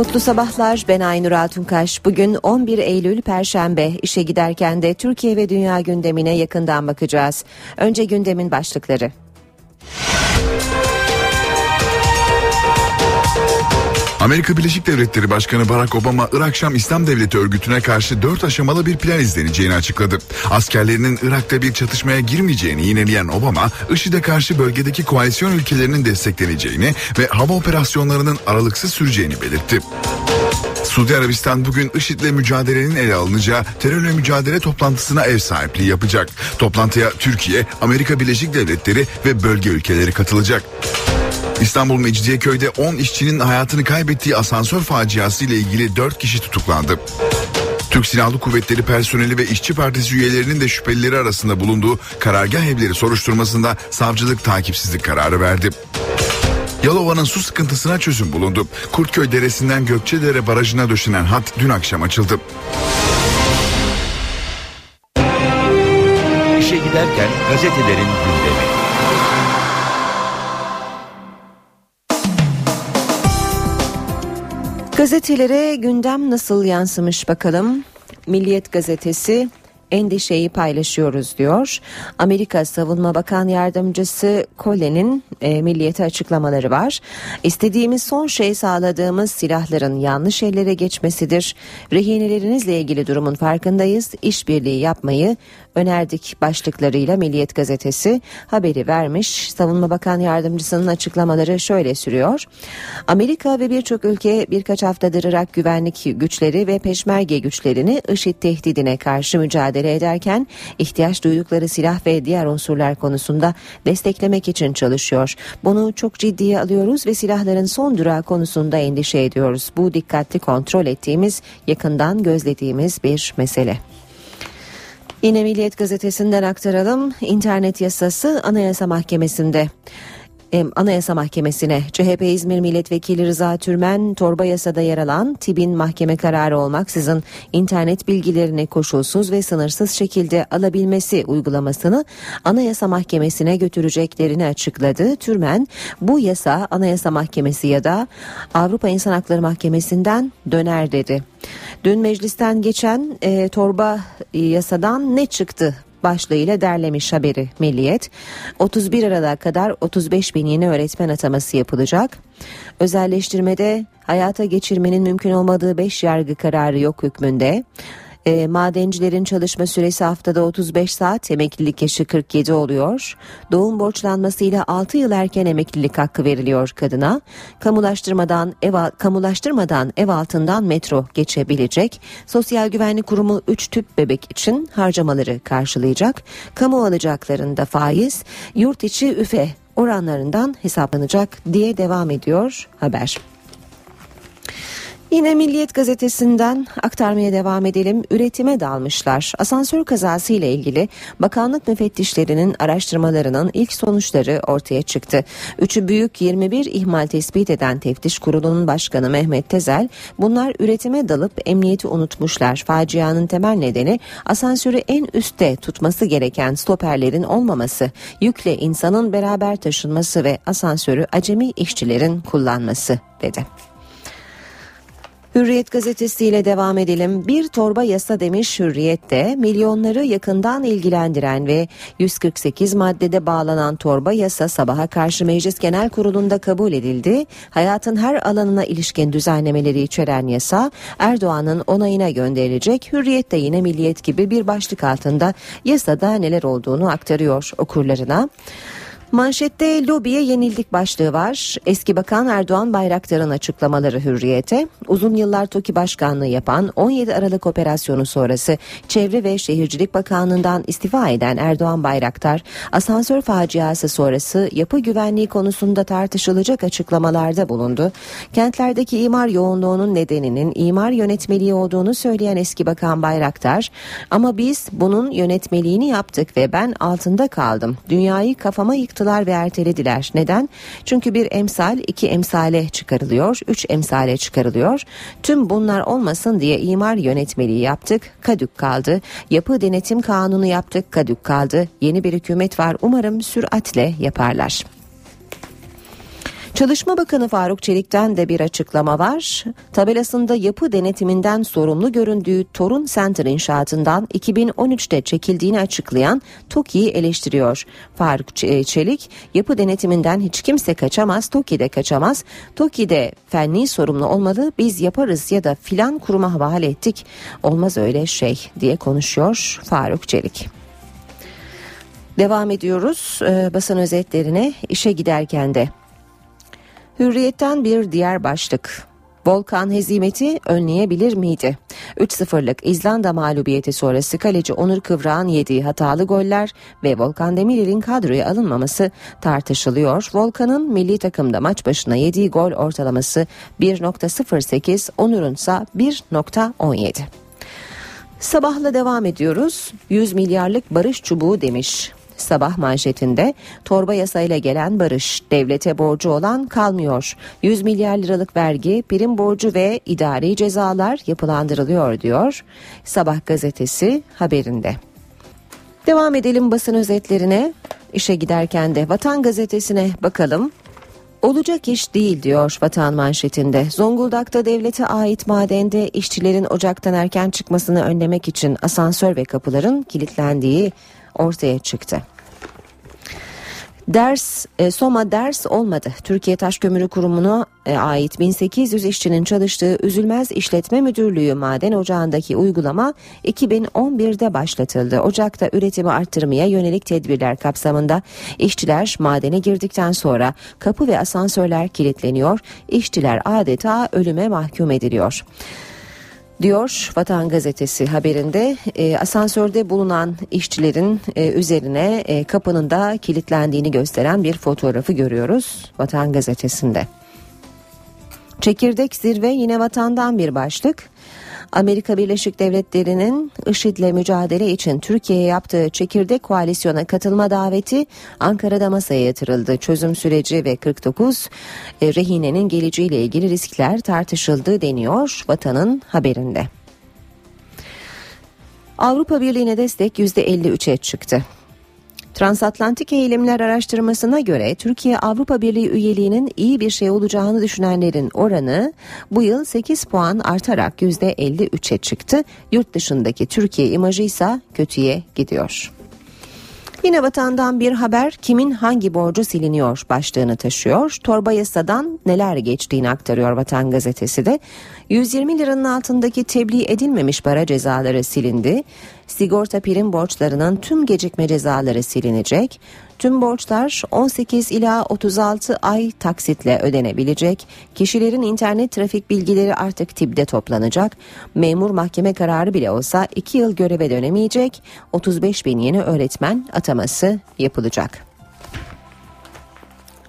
Mutlu sabahlar ben Aynur Altunkaş. Bugün 11 Eylül Perşembe işe giderken de Türkiye ve dünya gündemine yakından bakacağız. Önce gündemin başlıkları. Amerika Birleşik Devletleri Başkanı Barack Obama Irak Şam İslam Devleti örgütüne karşı dört aşamalı bir plan izleneceğini açıkladı. Askerlerinin Irak'ta bir çatışmaya girmeyeceğini yineleyen Obama, IŞİD'e karşı bölgedeki koalisyon ülkelerinin destekleneceğini ve hava operasyonlarının aralıksız süreceğini belirtti. Suudi Arabistan bugün IŞİD'le mücadelenin ele alınacağı terörle mücadele toplantısına ev sahipliği yapacak. Toplantıya Türkiye, Amerika Birleşik Devletleri ve bölge ülkeleri katılacak. İstanbul Mecidiyeköy'de 10 işçinin hayatını kaybettiği asansör faciası ile ilgili 4 kişi tutuklandı. Türk Silahlı Kuvvetleri personeli ve işçi partisi üyelerinin de şüphelileri arasında bulunduğu karargah evleri soruşturmasında savcılık takipsizlik kararı verdi. Yalova'nın su sıkıntısına çözüm bulundu. Kurtköy Deresi'nden Gökçedere Barajı'na döşenen hat dün akşam açıldı. İşe giderken gazetelerin gündemi. Gazetelere gündem nasıl yansımış bakalım. Milliyet gazetesi endişeyi paylaşıyoruz diyor. Amerika Savunma Bakan Yardımcısı Colin'in e, milliyete açıklamaları var. İstediğimiz son şey sağladığımız silahların yanlış ellere geçmesidir. Rehinelerinizle ilgili durumun farkındayız. İşbirliği yapmayı önerdik başlıklarıyla Milliyet gazetesi haberi vermiş. Savunma Bakan Yardımcısının açıklamaları şöyle sürüyor. Amerika ve birçok ülke birkaç haftadır Irak güvenlik güçleri ve peşmerge güçlerini IŞİD tehdidine karşı mücadele ederken ihtiyaç duydukları silah ve diğer unsurlar konusunda desteklemek için çalışıyor. Bunu çok ciddiye alıyoruz ve silahların son durağı konusunda endişe ediyoruz. Bu dikkatli kontrol ettiğimiz, yakından gözlediğimiz bir mesele. Yine Milliyet Gazetesi'nden aktaralım. İnternet yasası Anayasa Mahkemesi'nde. Anayasa Mahkemesi'ne CHP İzmir Milletvekili Rıza Türmen torba yasada yer alan TİB'in mahkeme kararı olmaksızın internet bilgilerini koşulsuz ve sınırsız şekilde alabilmesi uygulamasını Anayasa Mahkemesi'ne götüreceklerini açıkladı. Türmen bu yasa Anayasa Mahkemesi ya da Avrupa İnsan Hakları Mahkemesi'nden döner dedi. Dün meclisten geçen e, torba yasadan ne çıktı başlığıyla derlemiş haberi Milliyet. 31 Aralık'a kadar 35 bin yeni öğretmen ataması yapılacak. Özelleştirmede hayata geçirmenin mümkün olmadığı 5 yargı kararı yok hükmünde. E, madencilerin çalışma süresi haftada 35 saat, emeklilik yaşı 47 oluyor. Doğum borçlanmasıyla 6 yıl erken emeklilik hakkı veriliyor kadına. Kamulaştırmadan ev kamulaştırmadan ev altından metro geçebilecek. Sosyal Güvenlik Kurumu 3 tüp bebek için harcamaları karşılayacak. Kamu alacaklarında faiz, yurt içi üfe oranlarından hesaplanacak diye devam ediyor haber. Yine Milliyet gazetesinden aktarmaya devam edelim. Üretime dalmışlar. Asansör kazası ile ilgili bakanlık müfettişlerinin araştırmalarının ilk sonuçları ortaya çıktı. Üçü büyük 21 ihmal tespit eden teftiş kurulunun başkanı Mehmet Tezel bunlar üretime dalıp emniyeti unutmuşlar. Facianın temel nedeni asansörü en üstte tutması gereken stoperlerin olmaması, yükle insanın beraber taşınması ve asansörü acemi işçilerin kullanması dedi. Hürriyet gazetesiyle devam edelim. Bir torba yasa demiş Hürriyet'te milyonları yakından ilgilendiren ve 148 maddede bağlanan torba yasa sabaha karşı Meclis Genel Kurulu'nda kabul edildi. Hayatın her alanına ilişkin düzenlemeleri içeren yasa Erdoğan'ın onayına gönderilecek. Hürriyet de yine Milliyet gibi bir başlık altında yasada neler olduğunu aktarıyor okurlarına. Manşette lobiye yenildik başlığı var. Eski Bakan Erdoğan Bayraktar'ın açıklamaları hürriyete. Uzun yıllar TOKİ başkanlığı yapan 17 Aralık operasyonu sonrası Çevre ve Şehircilik Bakanlığı'ndan istifa eden Erdoğan Bayraktar, asansör faciası sonrası yapı güvenliği konusunda tartışılacak açıklamalarda bulundu. Kentlerdeki imar yoğunluğunun nedeninin imar yönetmeliği olduğunu söyleyen eski Bakan Bayraktar, ama biz bunun yönetmeliğini yaptık ve ben altında kaldım. Dünyayı kafama yıktı yaptılar ve ertelediler. Neden? Çünkü bir emsal iki emsale çıkarılıyor, üç emsale çıkarılıyor. Tüm bunlar olmasın diye imar yönetmeliği yaptık, kadük kaldı. Yapı denetim kanunu yaptık, kadük kaldı. Yeni bir hükümet var umarım süratle yaparlar. Çalışma Bakanı Faruk Çelik'ten de bir açıklama var. Tabelasında yapı denetiminden sorumlu göründüğü Torun Center inşaatından 2013'te çekildiğini açıklayan TOKİ'yi eleştiriyor. Faruk e, Çelik, yapı denetiminden hiç kimse kaçamaz, TOKİ de kaçamaz. TOKİ de fenli sorumlu olmalı, biz yaparız ya da filan kuruma havale ettik. Olmaz öyle şey diye konuşuyor Faruk Çelik. Devam ediyoruz e, basın özetlerine işe giderken de. Hürriyetten bir diğer başlık. Volkan hezimeti önleyebilir miydi? 3-0'lık İzlanda mağlubiyeti sonrası kaleci Onur Kıvrak'ın yediği hatalı goller ve Volkan Demirel'in kadroya alınmaması tartışılıyor. Volkan'ın milli takımda maç başına yediği gol ortalaması 1.08, Onur'un ise 1.17. Sabahla devam ediyoruz. 100 milyarlık barış çubuğu demiş. Sabah manşetinde torba yasayla gelen barış devlete borcu olan kalmıyor. 100 milyar liralık vergi, prim borcu ve idari cezalar yapılandırılıyor diyor. Sabah gazetesi haberinde. Devam edelim basın özetlerine. İşe giderken de Vatan gazetesine bakalım. Olacak iş değil diyor vatan manşetinde. Zonguldak'ta devlete ait madende işçilerin ocaktan erken çıkmasını önlemek için asansör ve kapıların kilitlendiği ortaya çıktı. Ders e, Soma ders olmadı. Türkiye Taş Kömürü Kurumu'na e, ait 1800 işçinin çalıştığı Üzülmez İşletme Müdürlüğü maden ocağındaki uygulama 2011'de başlatıldı. Ocakta üretimi arttırmaya yönelik tedbirler kapsamında işçiler madene girdikten sonra kapı ve asansörler kilitleniyor. İşçiler adeta ölüme mahkum ediliyor diyor Vatan Gazetesi haberinde e, asansörde bulunan işçilerin e, üzerine e, kapının da kilitlendiğini gösteren bir fotoğrafı görüyoruz Vatan Gazetesi'nde. Çekirdek zirve yine vatandan bir başlık. Amerika Birleşik Devletleri'nin IŞİD'le mücadele için Türkiye'ye yaptığı çekirdek koalisyona katılma daveti Ankara'da masaya yatırıldı. Çözüm süreci ve 49 e, rehinenin geleceğiyle ilgili riskler tartışıldı deniyor vatanın haberinde. Avrupa Birliği'ne destek %53'e çıktı. Transatlantik eğilimler araştırmasına göre Türkiye Avrupa Birliği üyeliğinin iyi bir şey olacağını düşünenlerin oranı bu yıl 8 puan artarak %53'e çıktı. Yurt dışındaki Türkiye imajı ise kötüye gidiyor. Yine vatandan bir haber kimin hangi borcu siliniyor başlığını taşıyor. Torba yasadan neler geçtiğini aktarıyor Vatan Gazetesi de. 120 liranın altındaki tebliğ edilmemiş para cezaları silindi. Sigorta prim borçlarının tüm gecikme cezaları silinecek. Tüm borçlar 18 ila 36 ay taksitle ödenebilecek. Kişilerin internet trafik bilgileri artık TİB'de toplanacak. Memur mahkeme kararı bile olsa 2 yıl göreve dönemeyecek. 35 bin yeni öğretmen ataması yapılacak.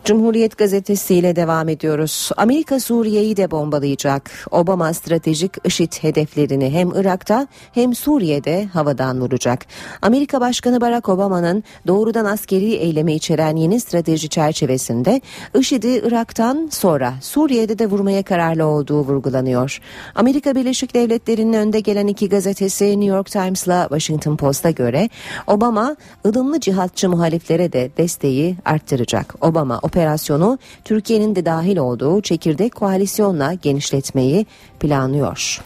Cumhuriyet Gazetesi ile devam ediyoruz. Amerika Suriye'yi de bombalayacak. Obama stratejik IŞİD hedeflerini hem Irak'ta hem Suriye'de havadan vuracak. Amerika Başkanı Barack Obama'nın doğrudan askeri eylemi içeren yeni strateji çerçevesinde IŞİD'i Irak'tan sonra Suriye'de de vurmaya kararlı olduğu vurgulanıyor. Amerika Birleşik Devletleri'nin önde gelen iki gazetesi New York Times'la Washington Post'a göre Obama ılımlı cihatçı muhaliflere de desteği arttıracak. Obama operasyonu Türkiye'nin de dahil olduğu çekirdek koalisyonla genişletmeyi planlıyor.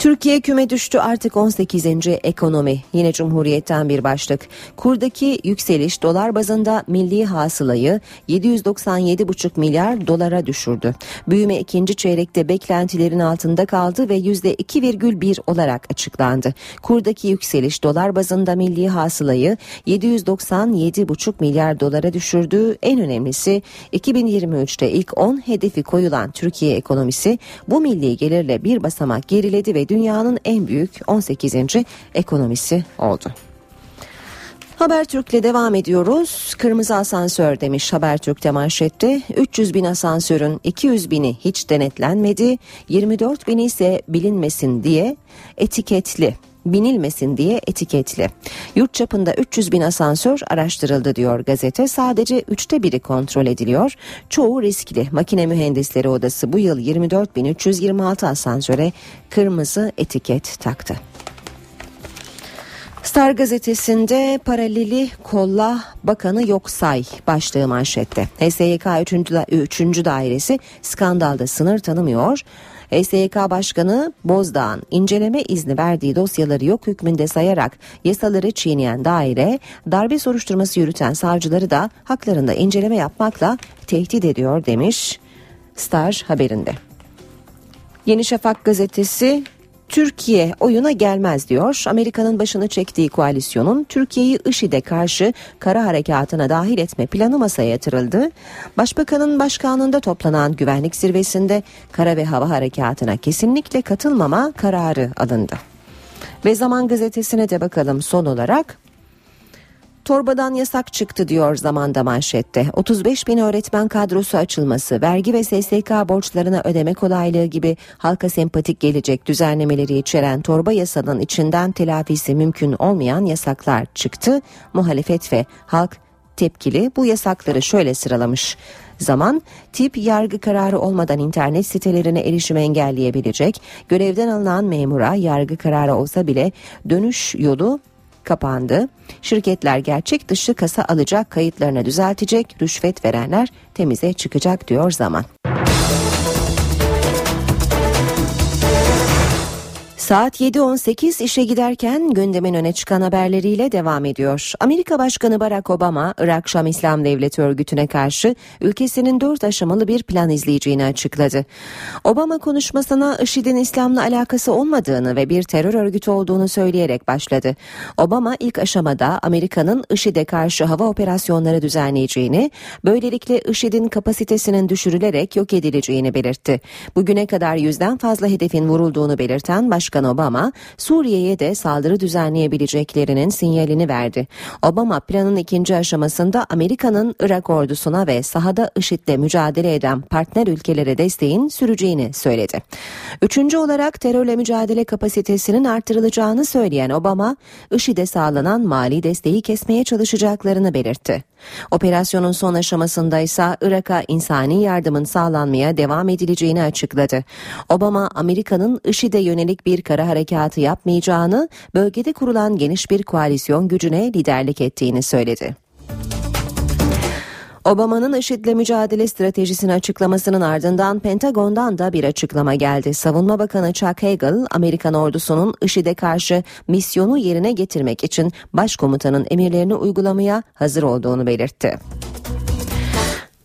Türkiye küme düştü artık 18. ekonomi. Yine Cumhuriyet'ten bir başlık. Kurdaki yükseliş dolar bazında milli hasılayı 797,5 milyar dolara düşürdü. Büyüme ikinci çeyrekte beklentilerin altında kaldı ve %2,1 olarak açıklandı. Kurdaki yükseliş dolar bazında milli hasılayı 797,5 milyar dolara düşürdü. En önemlisi 2023'te ilk 10 hedefi koyulan Türkiye ekonomisi bu milli gelirle bir basamak geriledi ve dünyanın en büyük 18. ekonomisi oldu. Habertürk'le devam ediyoruz. Kırmızı asansör demiş Habertürk'te manşette. 300 bin asansörün 200 bini hiç denetlenmedi. 24 bini ise bilinmesin diye etiketli binilmesin diye etiketli. Yurt çapında 300 bin asansör araştırıldı diyor gazete. Sadece üçte biri kontrol ediliyor. Çoğu riskli. Makine Mühendisleri Odası bu yıl 24.326 asansöre kırmızı etiket taktı. Star gazetesinde paraleli kolla bakanı yok say başlığı manşette. HSYK 3. 3. dairesi skandalda sınır tanımıyor. HSYK Başkanı Bozdağ'ın inceleme izni verdiği dosyaları yok hükmünde sayarak yasaları çiğneyen daire darbe soruşturması yürüten savcıları da haklarında inceleme yapmakla tehdit ediyor demiş Star haberinde. Yeni Şafak gazetesi Türkiye oyuna gelmez diyor. Amerika'nın başını çektiği koalisyonun Türkiye'yi IŞİD'e karşı kara harekatına dahil etme planı masaya yatırıldı. Başbakanın başkanlığında toplanan güvenlik zirvesinde kara ve hava harekatına kesinlikle katılmama kararı alındı. Ve Zaman Gazetesi'ne de bakalım son olarak. Torbadan yasak çıktı diyor zamanda manşette. 35 bin öğretmen kadrosu açılması, vergi ve SSK borçlarına ödeme kolaylığı gibi halka sempatik gelecek düzenlemeleri içeren torba yasanın içinden telafisi mümkün olmayan yasaklar çıktı. Muhalefet ve halk tepkili bu yasakları şöyle sıralamış. Zaman, tip yargı kararı olmadan internet sitelerine erişim engelleyebilecek, görevden alınan memura yargı kararı olsa bile dönüş yolu kapandı. Şirketler gerçek dışı kasa alacak, kayıtlarını düzeltecek, rüşvet verenler temize çıkacak diyor zaman. Saat 7.18 işe giderken gündemin öne çıkan haberleriyle devam ediyor. Amerika Başkanı Barack Obama, Irak Şam İslam Devleti örgütüne karşı ülkesinin dört aşamalı bir plan izleyeceğini açıkladı. Obama konuşmasına IŞİD'in İslam'la alakası olmadığını ve bir terör örgütü olduğunu söyleyerek başladı. Obama ilk aşamada Amerika'nın IŞİD'e karşı hava operasyonları düzenleyeceğini, böylelikle IŞİD'in kapasitesinin düşürülerek yok edileceğini belirtti. Bugüne kadar yüzden fazla hedefin vurulduğunu belirten Başkan Başkan Obama Suriye'ye de saldırı düzenleyebileceklerinin sinyalini verdi. Obama planın ikinci aşamasında Amerika'nın Irak ordusuna ve sahada IŞİD'le mücadele eden partner ülkelere desteğin süreceğini söyledi. Üçüncü olarak terörle mücadele kapasitesinin artırılacağını söyleyen Obama, IŞİD'e sağlanan mali desteği kesmeye çalışacaklarını belirtti. Operasyonun son aşamasında ise Irak'a insani yardımın sağlanmaya devam edileceğini açıkladı. Obama, Amerika'nın IŞİD'e yönelik bir kara harekatı yapmayacağını, bölgede kurulan geniş bir koalisyon gücüne liderlik ettiğini söyledi. Obama'nın IŞİD'le mücadele stratejisini açıklamasının ardından Pentagon'dan da bir açıklama geldi. Savunma Bakanı Chuck Hagel, Amerikan ordusunun IŞİD'e karşı misyonu yerine getirmek için başkomutanın emirlerini uygulamaya hazır olduğunu belirtti.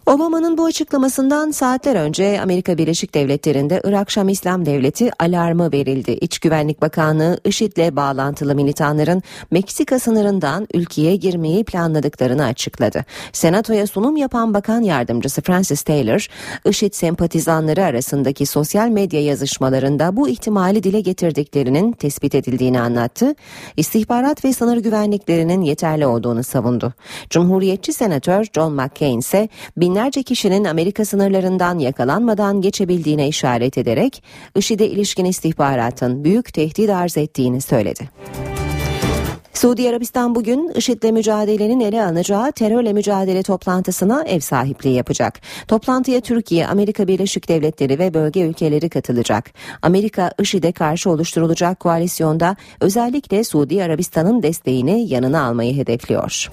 Obama'nın bu açıklamasından saatler önce Amerika Birleşik Devletleri'nde Irak Şam İslam Devleti alarmı verildi. İç Güvenlik Bakanlığı IŞİD'le bağlantılı militanların Meksika sınırından ülkeye girmeyi planladıklarını açıkladı. Senatoya sunum yapan bakan yardımcısı Francis Taylor, IŞİD sempatizanları arasındaki sosyal medya yazışmalarında bu ihtimali dile getirdiklerinin tespit edildiğini anlattı. İstihbarat ve sınır güvenliklerinin yeterli olduğunu savundu. Cumhuriyetçi Senatör John McCain ise bin binlerce kişinin Amerika sınırlarından yakalanmadan geçebildiğine işaret ederek IŞİD'e ilişkin istihbaratın büyük tehdit arz ettiğini söyledi. Suudi Arabistan bugün IŞİD'le mücadelenin ele alınacağı terörle mücadele toplantısına ev sahipliği yapacak. Toplantıya Türkiye, Amerika Birleşik Devletleri ve bölge ülkeleri katılacak. Amerika IŞİD'e karşı oluşturulacak koalisyonda özellikle Suudi Arabistan'ın desteğini yanına almayı hedefliyor.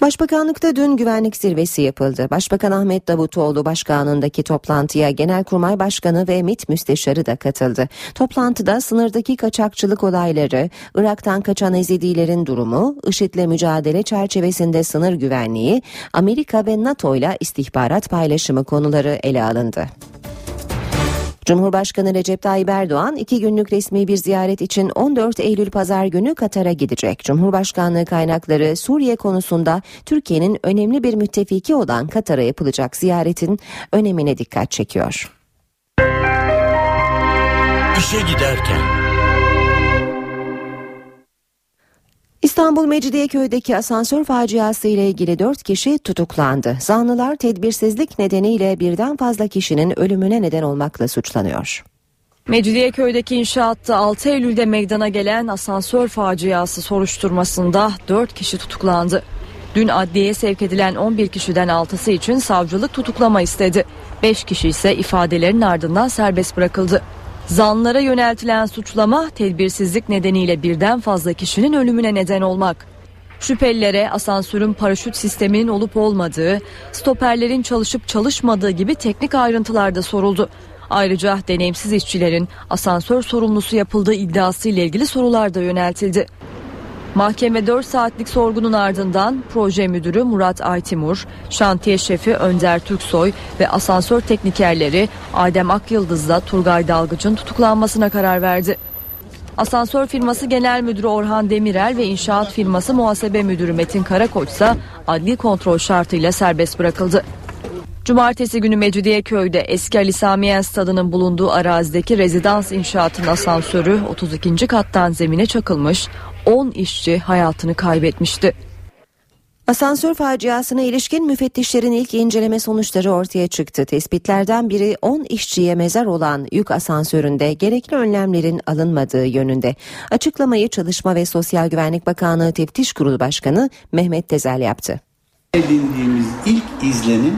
Başbakanlıkta dün güvenlik zirvesi yapıldı. Başbakan Ahmet Davutoğlu başkanlığındaki toplantıya Genelkurmay Başkanı ve MİT Müsteşarı da katıldı. Toplantıda sınırdaki kaçakçılık olayları, Irak'tan kaçan Ezidilerin durumu, IŞİD'le mücadele çerçevesinde sınır güvenliği, Amerika ve NATO ile istihbarat paylaşımı konuları ele alındı. Cumhurbaşkanı Recep Tayyip Erdoğan iki günlük resmi bir ziyaret için 14 Eylül pazar günü Katar'a gidecek. Cumhurbaşkanlığı kaynakları Suriye konusunda Türkiye'nin önemli bir müttefiki olan Katar'a yapılacak ziyaretin önemine dikkat çekiyor. İşe giderken İstanbul Mecidiyeköy'deki asansör faciası ile ilgili 4 kişi tutuklandı. Zanlılar tedbirsizlik nedeniyle birden fazla kişinin ölümüne neden olmakla suçlanıyor. Mecidiyeköy'deki inşaatta 6 Eylül'de meydana gelen asansör faciası soruşturmasında 4 kişi tutuklandı. Dün adliyeye sevk edilen 11 kişiden 6'sı için savcılık tutuklama istedi. 5 kişi ise ifadelerin ardından serbest bırakıldı. Zanlara yöneltilen suçlama tedbirsizlik nedeniyle birden fazla kişinin ölümüne neden olmak. Şüphelilere asansörün paraşüt sisteminin olup olmadığı, stoperlerin çalışıp çalışmadığı gibi teknik ayrıntılarda soruldu. Ayrıca deneyimsiz işçilerin asansör sorumlusu yapıldığı iddiası ile ilgili sorular da yöneltildi. Mahkeme 4 saatlik sorgunun ardından proje müdürü Murat Aytimur, şantiye şefi Önder Türksoy ve asansör teknikerleri Adem Akyıldız'la Turgay Dalgıç'ın tutuklanmasına karar verdi. Asansör firması genel müdürü Orhan Demirel ve inşaat firması muhasebe müdürü Metin Karakoç ise adli kontrol şartıyla serbest bırakıldı. Cumartesi günü Mecidiyeköy'de eski Ali Samiyen stadının bulunduğu arazideki rezidans inşaatının asansörü 32. kattan zemine çakılmış, 10 işçi hayatını kaybetmişti. Asansör faciasına ilişkin müfettişlerin ilk inceleme sonuçları ortaya çıktı. Tespitlerden biri 10 işçiye mezar olan yük asansöründe gerekli önlemlerin alınmadığı yönünde. Açıklamayı Çalışma ve Sosyal Güvenlik Bakanlığı Teftiş Kurulu Başkanı Mehmet Tezel yaptı. Edindiğimiz ilk izlenim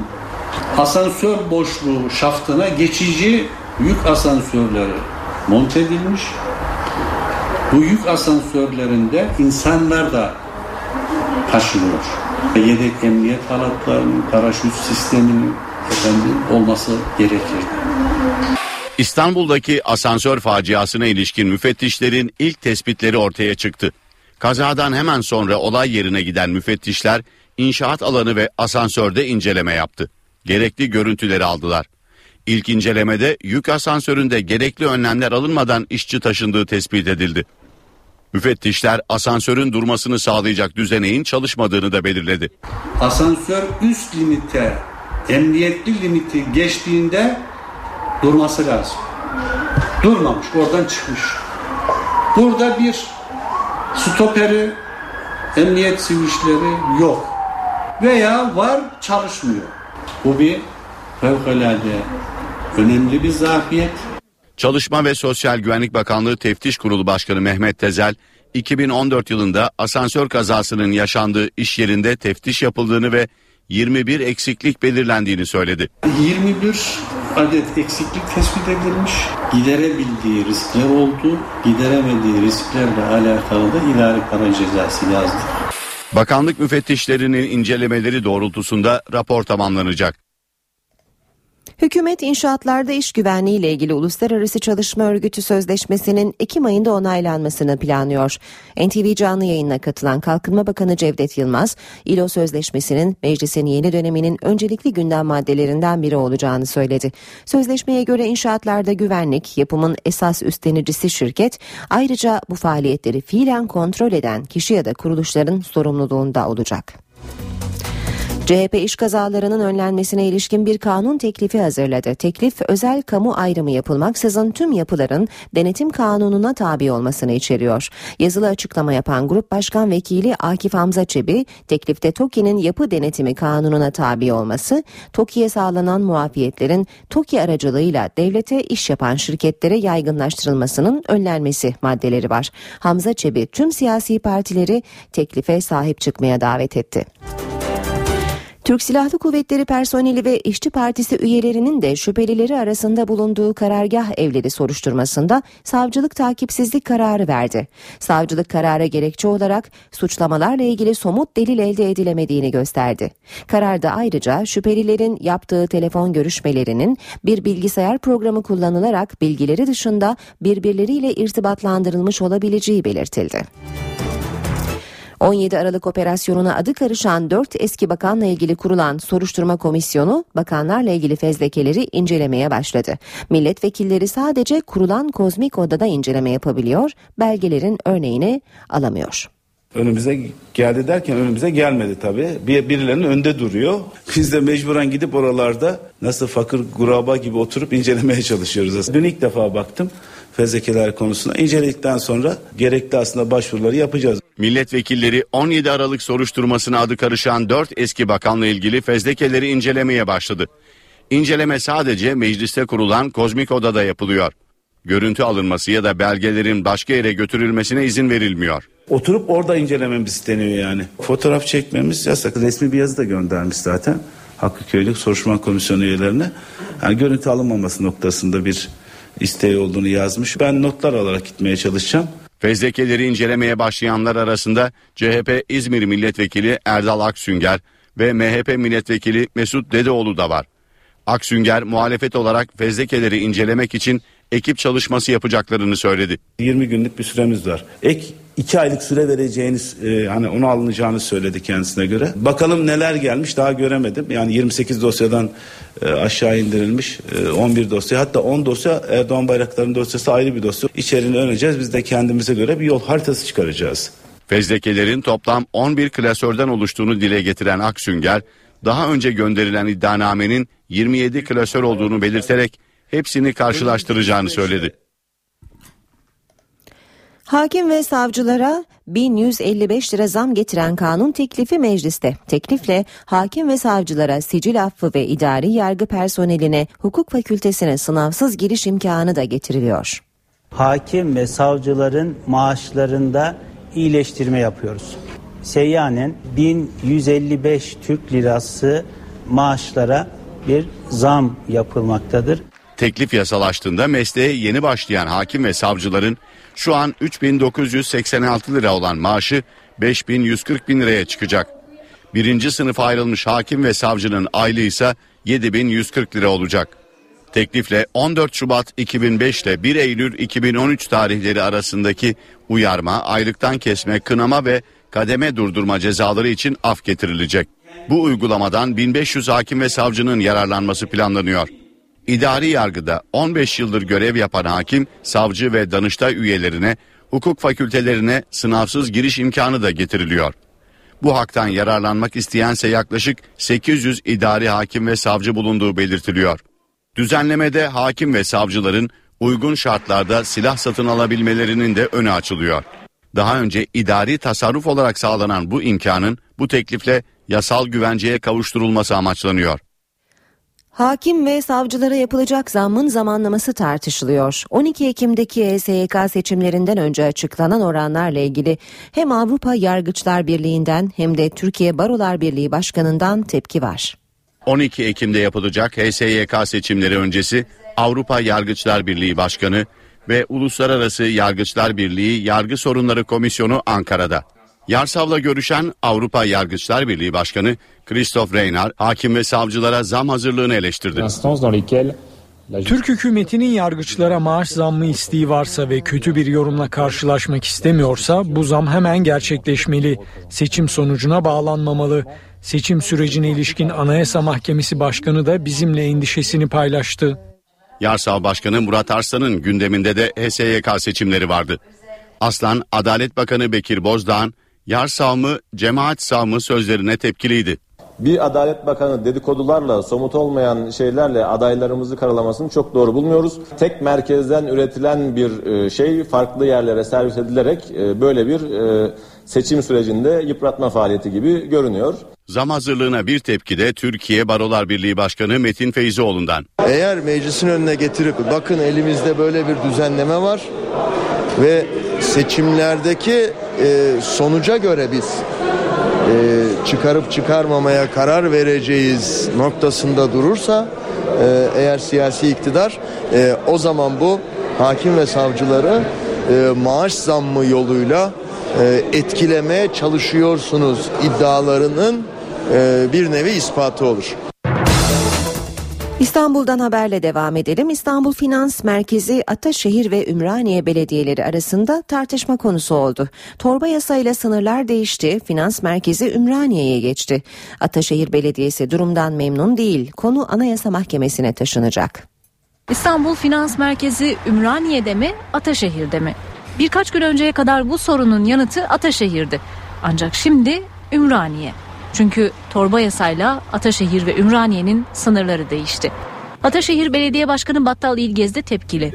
asansör boşluğu şaftına geçici yük asansörleri monte edilmiş. Bu yük asansörlerinde insanlar da taşınıyor. Yedek emniyet halatlarının, paraşüt sisteminin efendim, olması gerekirdi. İstanbul'daki asansör faciasına ilişkin müfettişlerin ilk tespitleri ortaya çıktı. Kazadan hemen sonra olay yerine giden müfettişler inşaat alanı ve asansörde inceleme yaptı. Gerekli görüntüleri aldılar. İlk incelemede yük asansöründe gerekli önlemler alınmadan işçi taşındığı tespit edildi. Müfettişler asansörün durmasını sağlayacak düzeneğin çalışmadığını da belirledi. Asansör üst limite, emniyetli limiti geçtiğinde durması lazım. Durmamış, oradan çıkmış. Burada bir stoperi, emniyet switchleri yok. Veya var çalışmıyor. Bu bir fevkalade önemli bir zafiyet. Çalışma ve Sosyal Güvenlik Bakanlığı Teftiş Kurulu Başkanı Mehmet Tezel, 2014 yılında asansör kazasının yaşandığı iş yerinde teftiş yapıldığını ve 21 eksiklik belirlendiğini söyledi. 21 adet eksiklik tespit edilmiş. Giderebildiği riskler oldu. Gideremediği risklerle alakalı da idari para cezası yazdı. Bakanlık müfettişlerinin incelemeleri doğrultusunda rapor tamamlanacak. Hükümet inşaatlarda iş güvenliği ile ilgili Uluslararası Çalışma Örgütü Sözleşmesi'nin Ekim ayında onaylanmasını planlıyor. NTV canlı yayınına katılan Kalkınma Bakanı Cevdet Yılmaz, İLO Sözleşmesi'nin meclisin yeni döneminin öncelikli gündem maddelerinden biri olacağını söyledi. Sözleşmeye göre inşaatlarda güvenlik, yapımın esas üstlenicisi şirket, ayrıca bu faaliyetleri fiilen kontrol eden kişi ya da kuruluşların sorumluluğunda olacak. CHP iş kazalarının önlenmesine ilişkin bir kanun teklifi hazırladı. Teklif özel kamu ayrımı yapılmaksızın tüm yapıların denetim kanununa tabi olmasını içeriyor. Yazılı açıklama yapan Grup Başkan Vekili Akif Hamza Çebi, teklifte TOKİ'nin yapı denetimi kanununa tabi olması, TOKİ'ye sağlanan muafiyetlerin TOKİ aracılığıyla devlete iş yapan şirketlere yaygınlaştırılmasının önlenmesi maddeleri var. Hamza Çebi tüm siyasi partileri teklife sahip çıkmaya davet etti. Türk Silahlı Kuvvetleri personeli ve İşçi Partisi üyelerinin de şüphelileri arasında bulunduğu karargah evleri soruşturmasında savcılık takipsizlik kararı verdi. Savcılık karara gerekçe olarak suçlamalarla ilgili somut delil elde edilemediğini gösterdi. Kararda ayrıca şüphelilerin yaptığı telefon görüşmelerinin bir bilgisayar programı kullanılarak bilgileri dışında birbirleriyle irtibatlandırılmış olabileceği belirtildi. 17 Aralık operasyonuna adı karışan 4 eski bakanla ilgili kurulan soruşturma komisyonu bakanlarla ilgili fezlekeleri incelemeye başladı. Milletvekilleri sadece kurulan kozmik odada inceleme yapabiliyor, belgelerin örneğini alamıyor. Önümüze geldi derken önümüze gelmedi tabii. Bir, birilerinin önde duruyor. Biz de mecburen gidip oralarda nasıl fakir guraba gibi oturup incelemeye çalışıyoruz. Dün ilk defa baktım fezlekeler konusuna. İnceledikten sonra gerekli aslında başvuruları yapacağız. Milletvekilleri 17 Aralık soruşturmasına adı karışan 4 eski bakanla ilgili fezlekeleri incelemeye başladı. İnceleme sadece mecliste kurulan kozmik odada yapılıyor. Görüntü alınması ya da belgelerin başka yere götürülmesine izin verilmiyor. Oturup orada incelememiz isteniyor yani. Fotoğraf çekmemiz yasak. Resmi bir yazı da göndermiş zaten. Hakkı Köylük Soruşturma Komisyonu üyelerine. Yani görüntü alınmaması noktasında bir isteği olduğunu yazmış. Ben notlar alarak gitmeye çalışacağım. Fezlekeleri incelemeye başlayanlar arasında CHP İzmir Milletvekili Erdal Aksünger ve MHP Milletvekili Mesut Dedeoğlu da var. Aksünger muhalefet olarak fezlekeleri incelemek için ekip çalışması yapacaklarını söyledi. 20 günlük bir süremiz var. Ek 2 aylık süre vereceğiniz e, hani onu alınacağını söyledi kendisine göre. Bakalım neler gelmiş daha göremedim. Yani 28 dosyadan e, aşağı indirilmiş e, 11 dosya hatta 10 dosya Erdoğan Bayraktar'ın dosyası ayrı bir dosya. İçeriğini öğreneceğiz. Biz de kendimize göre bir yol haritası çıkaracağız. Fezlekelerin toplam 11 klasörden oluştuğunu dile getiren Aksünger, daha önce gönderilen iddianamenin 27 klasör olduğunu belirterek hepsini karşılaştıracağını söyledi. Hakim ve savcılara 1155 lira zam getiren kanun teklifi mecliste. Teklifle hakim ve savcılara sicil affı ve idari yargı personeline hukuk fakültesine sınavsız giriş imkanı da getiriliyor. Hakim ve savcıların maaşlarında iyileştirme yapıyoruz. Seyyanen 1155 Türk lirası maaşlara bir zam yapılmaktadır. Teklif yasalaştığında mesleğe yeni başlayan hakim ve savcıların şu an 3986 lira olan maaşı 5140 bin liraya çıkacak. Birinci sınıfa ayrılmış hakim ve savcının aylığı ise 7140 lira olacak. Teklifle 14 Şubat 2005 ile 1 Eylül 2013 tarihleri arasındaki uyarma, aylıktan kesme, kınama ve kademe durdurma cezaları için af getirilecek. Bu uygulamadan 1500 hakim ve savcının yararlanması planlanıyor. İdari yargıda 15 yıldır görev yapan hakim, savcı ve danıştay üyelerine hukuk fakültelerine sınavsız giriş imkanı da getiriliyor. Bu haktan yararlanmak isteyense yaklaşık 800 idari hakim ve savcı bulunduğu belirtiliyor. Düzenlemede hakim ve savcıların uygun şartlarda silah satın alabilmelerinin de önü açılıyor. Daha önce idari tasarruf olarak sağlanan bu imkanın bu teklifle yasal güvenceye kavuşturulması amaçlanıyor. Hakim ve savcılara yapılacak zammın zamanlaması tartışılıyor. 12 Ekim'deki ESYK seçimlerinden önce açıklanan oranlarla ilgili hem Avrupa Yargıçlar Birliği'nden hem de Türkiye Barolar Birliği Başkanı'ndan tepki var. 12 Ekim'de yapılacak HSYK seçimleri öncesi Avrupa Yargıçlar Birliği Başkanı ve Uluslararası Yargıçlar Birliği Yargı Sorunları Komisyonu Ankara'da. Yarsav'la görüşen Avrupa Yargıçlar Birliği Başkanı Christoph Reynar, hakim ve savcılara zam hazırlığını eleştirdi. Türk hükümetinin yargıçlara maaş zammı isteği varsa ve kötü bir yorumla karşılaşmak istemiyorsa bu zam hemen gerçekleşmeli. Seçim sonucuna bağlanmamalı. Seçim sürecine ilişkin Anayasa Mahkemesi Başkanı da bizimle endişesini paylaştı. Yarsav Başkanı Murat Arslan'ın gündeminde de HSYK seçimleri vardı. Aslan, Adalet Bakanı Bekir Bozdağ'ın Yarsav mı, cemaat sav mı sözlerine tepkiliydi. Bir Adalet Bakanı dedikodularla, somut olmayan şeylerle adaylarımızı karalamasını çok doğru bulmuyoruz. Tek merkezden üretilen bir e, şey farklı yerlere servis edilerek e, böyle bir e, seçim sürecinde yıpratma faaliyeti gibi görünüyor. Zam hazırlığına bir tepki de Türkiye Barolar Birliği Başkanı Metin Feyzioğlu'ndan. Eğer meclisin önüne getirip bakın elimizde böyle bir düzenleme var ve seçimlerdeki e, sonuca göre biz e, çıkarıp çıkarmamaya karar vereceğiz noktasında durursa e, eğer siyasi iktidar e, o zaman bu hakim ve savcıları e, maaş zammı yoluyla e, etkilemeye çalışıyorsunuz iddialarının e, bir nevi ispatı olur. İstanbul'dan haberle devam edelim. İstanbul Finans Merkezi Ataşehir ve Ümraniye belediyeleri arasında tartışma konusu oldu. Torba yasayla sınırlar değişti. Finans Merkezi Ümraniye'ye geçti. Ataşehir Belediyesi durumdan memnun değil. Konu Anayasa Mahkemesi'ne taşınacak. İstanbul Finans Merkezi Ümraniye'de mi, Ataşehir'de mi? Birkaç gün önceye kadar bu sorunun yanıtı Ataşehir'di. Ancak şimdi Ümraniye. Çünkü torba yasayla Ataşehir ve Ümraniye'nin sınırları değişti. Ataşehir Belediye Başkanı Battal İlgez de tepkili.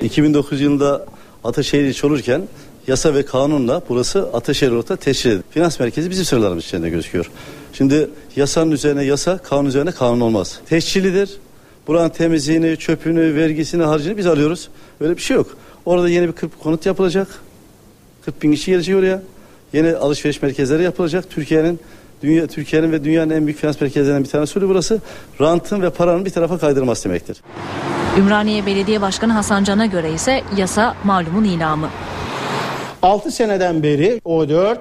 2009 yılında Ataşehir ilçe olurken yasa ve kanunla burası Ataşehir orta teşkil edildi. Finans merkezi bizim sınırlarımız içinde gözüküyor. Şimdi yasanın üzerine yasa, kanun üzerine kanun olmaz. Teşkilidir. Buranın temizliğini, çöpünü, vergisini, harcını biz alıyoruz. Öyle bir şey yok. Orada yeni bir kırp konut yapılacak. 40 bin kişi gelecek oraya. Yeni alışveriş merkezleri yapılacak. Türkiye'nin Dünya Türkiye'nin ve dünyanın en büyük finans merkezlerinden bir tanesi oluyor burası. Rantın ve paranın bir tarafa kaydırması demektir. Ümraniye Belediye Başkanı Hasan Can'a göre ise yasa malumun ilamı. 6 seneden beri O4,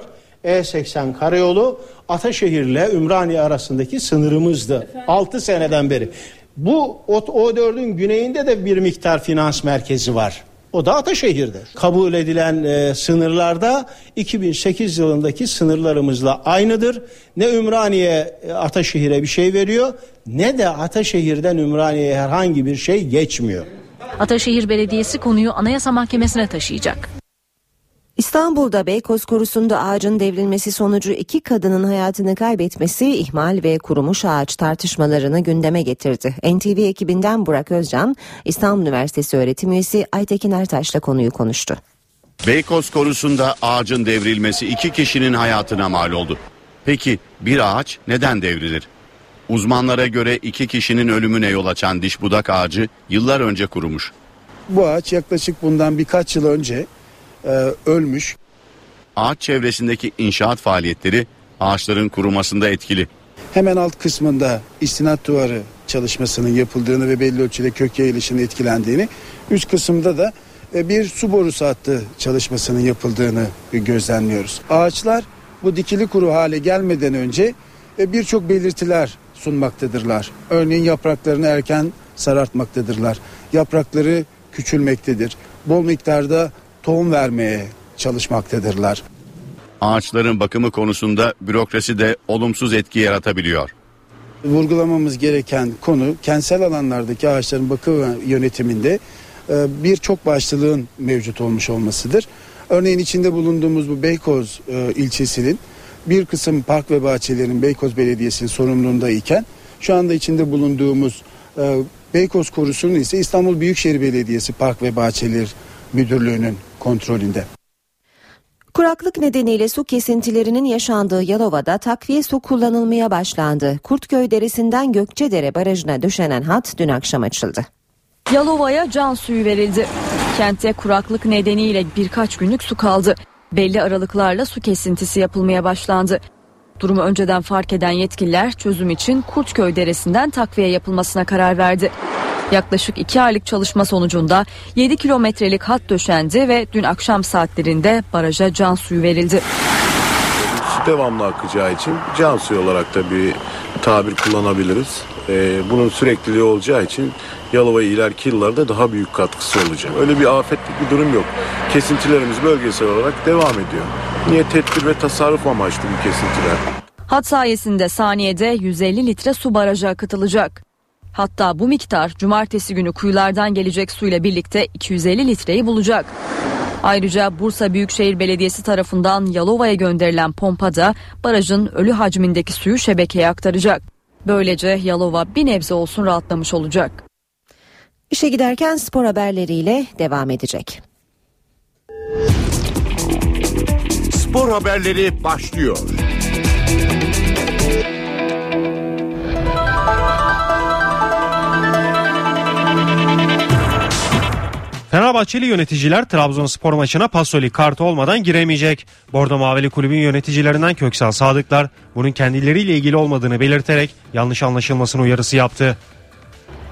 E80 karayolu Ataşehir'le Ümraniye arasındaki sınırımızdı. 6 seneden beri. Bu O4'ün güneyinde de bir miktar finans merkezi var. O da Ataşehir'de. Kabul edilen e, sınırlarda 2008 yılındaki sınırlarımızla aynıdır. Ne Ümraniye e, Ataşehir'e bir şey veriyor ne de Ataşehir'den Ümraniye'ye herhangi bir şey geçmiyor. Ataşehir Belediyesi konuyu Anayasa Mahkemesi'ne taşıyacak. İstanbul'da Beykoz Korusu'nda ağacın devrilmesi sonucu iki kadının hayatını kaybetmesi ihmal ve kurumuş ağaç tartışmalarını gündeme getirdi. NTV ekibinden Burak Özcan, İstanbul Üniversitesi öğretim üyesi Aytekin Ertaş'la konuyu konuştu. Beykoz korusunda ağacın devrilmesi iki kişinin hayatına mal oldu. Peki bir ağaç neden devrilir? Uzmanlara göre iki kişinin ölümüne yol açan diş budak ağacı yıllar önce kurumuş. Bu ağaç yaklaşık bundan birkaç yıl önce e, ölmüş. Ağaç çevresindeki inşaat faaliyetleri ağaçların kurumasında etkili. Hemen alt kısmında istinat duvarı çalışmasının yapıldığını ve belli ölçüde kök yayılışının etkilendiğini, üst kısımda da e, bir su borusu hattı çalışmasının yapıldığını gözlemliyoruz. Ağaçlar bu dikili kuru hale gelmeden önce e, birçok belirtiler sunmaktadırlar. Örneğin yapraklarını erken sarartmaktadırlar. Yaprakları küçülmektedir. Bol miktarda tohum vermeye çalışmaktadırlar. Ağaçların bakımı konusunda bürokrasi de olumsuz etki yaratabiliyor. Vurgulamamız gereken konu kentsel alanlardaki ağaçların bakım yönetiminde e, birçok başlılığın mevcut olmuş olmasıdır. Örneğin içinde bulunduğumuz bu Beykoz e, ilçesinin bir kısım park ve bahçelerin Beykoz Belediyesi'nin sorumluluğunda iken şu anda içinde bulunduğumuz e, Beykoz Korusu'nun ise İstanbul Büyükşehir Belediyesi Park ve Bahçeler Müdürlüğü'nün kontrolünde. Kuraklık nedeniyle su kesintilerinin yaşandığı Yalova'da takviye su kullanılmaya başlandı. Kurtköy Deresi'nden Gökçedere Barajı'na döşenen hat dün akşam açıldı. Yalova'ya can suyu verildi. Kentte kuraklık nedeniyle birkaç günlük su kaldı. Belli aralıklarla su kesintisi yapılmaya başlandı. Durumu önceden fark eden yetkililer çözüm için Kurtköy Deresi'nden takviye yapılmasına karar verdi. Yaklaşık 2 aylık çalışma sonucunda 7 kilometrelik hat döşendi ve dün akşam saatlerinde baraja can suyu verildi. Devamlı akacağı için can suyu olarak da bir tabir kullanabiliriz. Ee, bunun sürekliliği olacağı için Yalova'ya ileriki yıllarda daha büyük katkısı olacak. Öyle bir afetlik bir durum yok. Kesintilerimiz bölgesel olarak devam ediyor. Niye tedbir ve tasarruf amaçlı bu kesintiler? Hat sayesinde saniyede 150 litre su baraja akıtılacak. Hatta bu miktar cumartesi günü kuyulardan gelecek suyla birlikte 250 litreyi bulacak. Ayrıca Bursa Büyükşehir Belediyesi tarafından Yalova'ya gönderilen pompa da barajın ölü hacmindeki suyu şebekeye aktaracak. Böylece Yalova bir nebze olsun rahatlamış olacak. İşe giderken spor haberleriyle devam edecek. Spor haberleri başlıyor. Fenerbahçeli yöneticiler Trabzonspor maçına Pasoli kartı olmadan giremeyecek. Bordo Mavili kulübün yöneticilerinden Köksal Sadıklar bunun kendileriyle ilgili olmadığını belirterek yanlış anlaşılmasını uyarısı yaptı.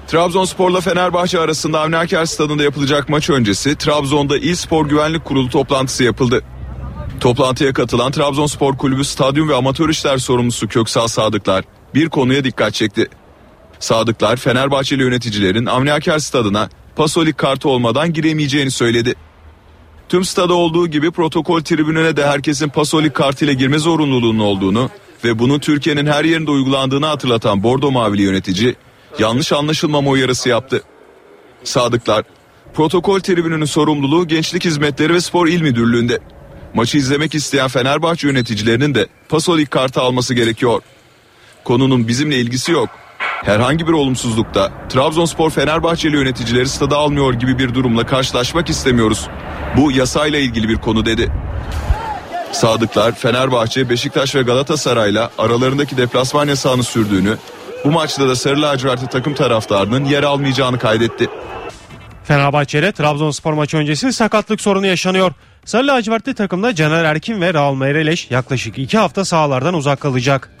Trabzonspor'la Fenerbahçe arasında Avni Aker Stadı'nda yapılacak maç öncesi Trabzon'da İl Spor Güvenlik Kurulu toplantısı yapıldı. Toplantıya katılan Trabzonspor Kulübü Stadyum ve Amatör İşler Sorumlusu Köksal Sadıklar bir konuya dikkat çekti. Sadıklar Fenerbahçeli yöneticilerin Avni Aker Stadı'na pasolik kartı olmadan giremeyeceğini söyledi. Tüm stada olduğu gibi protokol tribününe de herkesin pasolik kartıyla girme zorunluluğunun olduğunu ve bunun Türkiye'nin her yerinde uygulandığını hatırlatan Bordo Mavili yönetici yanlış anlaşılmama uyarısı yaptı. Sadıklar, protokol tribününün sorumluluğu Gençlik Hizmetleri ve Spor İl Müdürlüğü'nde. Maçı izlemek isteyen Fenerbahçe yöneticilerinin de pasolik kartı alması gerekiyor. Konunun bizimle ilgisi yok. Herhangi bir olumsuzlukta Trabzonspor Fenerbahçeli yöneticileri stada almıyor gibi bir durumla karşılaşmak istemiyoruz. Bu yasayla ilgili bir konu dedi. Sadıklar Fenerbahçe, Beşiktaş ve Galatasaray'la aralarındaki deplasman yasağını sürdüğünü, bu maçta da Sarı Lacivertli takım taraftarının yer almayacağını kaydetti. Fenerbahçe'de Trabzonspor maçı öncesi sakatlık sorunu yaşanıyor. Sarı lacivertli takımda Caner Erkin ve Raul Meireles yaklaşık 2 hafta sahalardan uzak kalacak.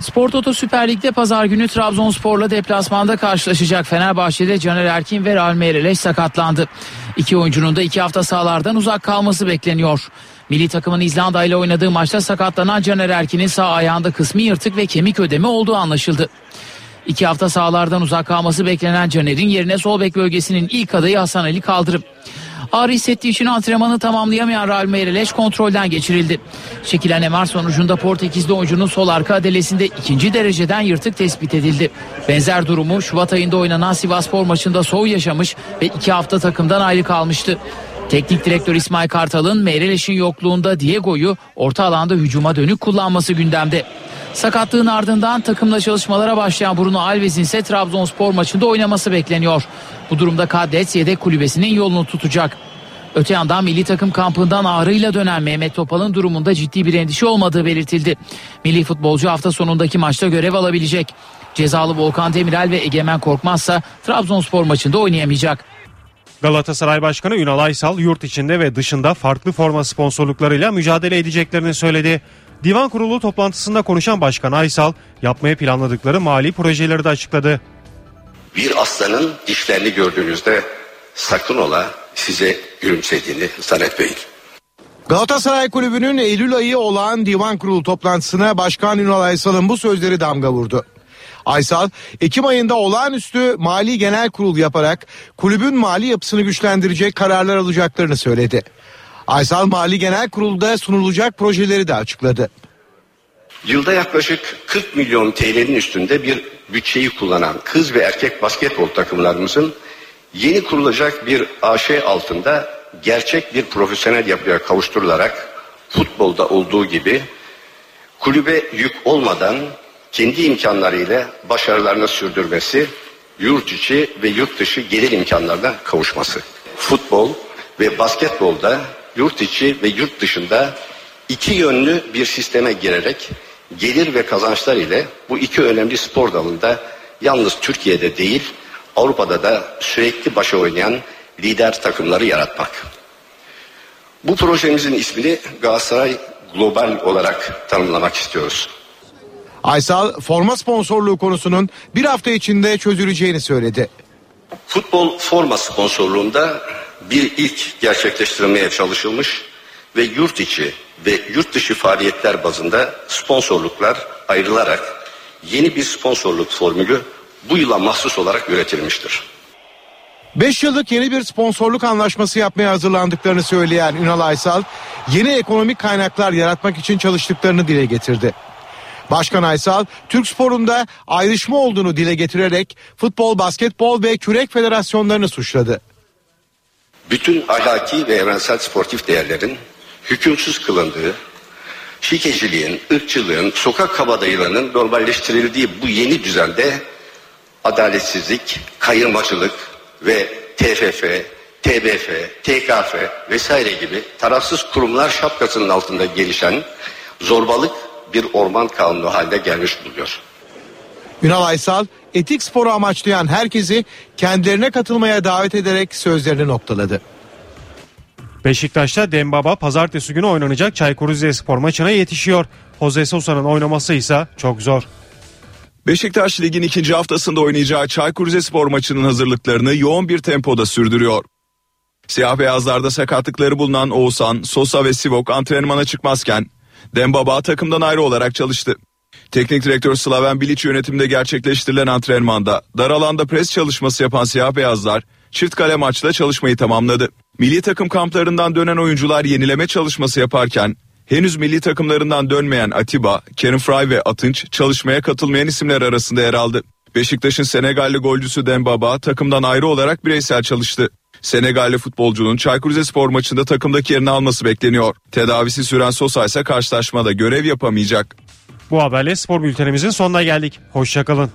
Spor Toto Süper Lig'de pazar günü Trabzonspor'la deplasmanda karşılaşacak Fenerbahçe'de Caner Erkin ve Real Meirelles sakatlandı. İki oyuncunun da iki hafta sahalardan uzak kalması bekleniyor. Milli takımın İzlanda ile oynadığı maçta sakatlanan Caner Erkin'in sağ ayağında kısmi yırtık ve kemik ödemi olduğu anlaşıldı. İki hafta sahalardan uzak kalması beklenen Caner'in yerine sol bek bölgesinin ilk adayı Hasan Ali Kaldırım. Ağrı hissettiği için antrenmanı tamamlayamayan Real Meireles kontrolden geçirildi. Çekilen MR sonucunda Portekizli oyuncunun sol arka adelesinde ikinci dereceden yırtık tespit edildi. Benzer durumu Şubat ayında oynanan Sivasspor maçında soğuk yaşamış ve iki hafta takımdan ayrı kalmıştı. Teknik direktör İsmail Kartal'ın Meireles'in yokluğunda Diego'yu orta alanda hücuma dönük kullanması gündemde. Sakatlığın ardından takımla çalışmalara başlayan Bruno Alves'in ise Trabzonspor maçında oynaması bekleniyor. Bu durumda Kadets yedek kulübesinin yolunu tutacak. Öte yandan milli takım kampından ağrıyla dönen Mehmet Topal'ın durumunda ciddi bir endişe olmadığı belirtildi. Milli futbolcu hafta sonundaki maçta görev alabilecek. Cezalı Volkan Demirel ve Egemen Korkmazsa Trabzonspor maçında oynayamayacak. Galatasaray Başkanı Ünal Aysal yurt içinde ve dışında farklı forma sponsorluklarıyla mücadele edeceklerini söyledi. Divan kurulu toplantısında konuşan Başkan Aysal yapmaya planladıkları mali projeleri de açıkladı. Bir aslanın dişlerini gördüğünüzde sakın ola size gülümsediğini zannetmeyin. Galatasaray Kulübü'nün Eylül ayı olan divan kurulu toplantısına Başkan Ünal Aysal'ın bu sözleri damga vurdu. Aysal, Ekim ayında olağanüstü mali genel kurul yaparak kulübün mali yapısını güçlendirecek kararlar alacaklarını söyledi. Aysal Mali Genel Kurul'da sunulacak projeleri de açıkladı. Yılda yaklaşık 40 milyon TL'nin üstünde bir bütçeyi kullanan kız ve erkek basketbol takımlarımızın yeni kurulacak bir AŞ altında gerçek bir profesyonel yapıya kavuşturularak futbolda olduğu gibi kulübe yük olmadan kendi imkanlarıyla başarılarını sürdürmesi, yurt içi ve yurt dışı gelir imkanlarına kavuşması. Futbol ve basketbolda yurt içi ve yurt dışında iki yönlü bir sisteme girerek gelir ve kazançlar ile bu iki önemli spor dalında yalnız Türkiye'de değil Avrupa'da da sürekli başa oynayan lider takımları yaratmak. Bu projemizin ismini Galatasaray Global olarak tanımlamak istiyoruz. Aysal forma sponsorluğu konusunun bir hafta içinde çözüleceğini söyledi. Futbol forma sponsorluğunda bir ilk gerçekleştirilmeye çalışılmış ve yurt içi ve yurt dışı faaliyetler bazında sponsorluklar ayrılarak yeni bir sponsorluk formülü bu yıla mahsus olarak üretilmiştir. 5 yıllık yeni bir sponsorluk anlaşması yapmaya hazırlandıklarını söyleyen Ünal Aysal, yeni ekonomik kaynaklar yaratmak için çalıştıklarını dile getirdi. Başkan Aysal, Türk sporunda ayrışma olduğunu dile getirerek futbol, basketbol ve kürek federasyonlarını suçladı. Bütün ahlaki ve evrensel sportif değerlerin hükümsüz kılındığı, şikeciliğin, ırkçılığın, sokak kabadayılığının normalleştirildiği bu yeni düzende adaletsizlik, kayırmacılık ve TFF, TBF, TKF vesaire gibi tarafsız kurumlar şapkasının altında gelişen zorbalık bir orman kanunu haline gelmiş buluyor. Ünal Aysal etik sporu amaçlayan herkesi kendilerine katılmaya davet ederek sözlerini noktaladı. Beşiktaş'ta Dembaba pazartesi günü oynanacak Çaykur Rizespor maçına yetişiyor. Jose Sosa'nın oynaması ise çok zor. Beşiktaş ligin ikinci haftasında oynayacağı Çaykur Rizespor maçının hazırlıklarını yoğun bir tempoda sürdürüyor. Siyah beyazlarda sakatlıkları bulunan Oğuzhan, Sosa ve Sivok antrenmana çıkmazken Dembaba takımdan ayrı olarak çalıştı. Teknik direktör Slaven Bilic yönetiminde gerçekleştirilen antrenmanda dar alanda pres çalışması yapan siyah beyazlar çift kale maçla çalışmayı tamamladı. Milli takım kamplarından dönen oyuncular yenileme çalışması yaparken henüz milli takımlarından dönmeyen Atiba, Kerim Fry ve Atınç çalışmaya katılmayan isimler arasında yer aldı. Beşiktaş'ın Senegalli golcüsü Dembaba takımdan ayrı olarak bireysel çalıştı. Senegalli futbolcunun Çaykur Rizespor maçında takımdaki yerini alması bekleniyor. Tedavisi süren Sosa ise karşılaşmada görev yapamayacak. Bu haberle spor bültenimizin sonuna geldik. Hoşçakalın.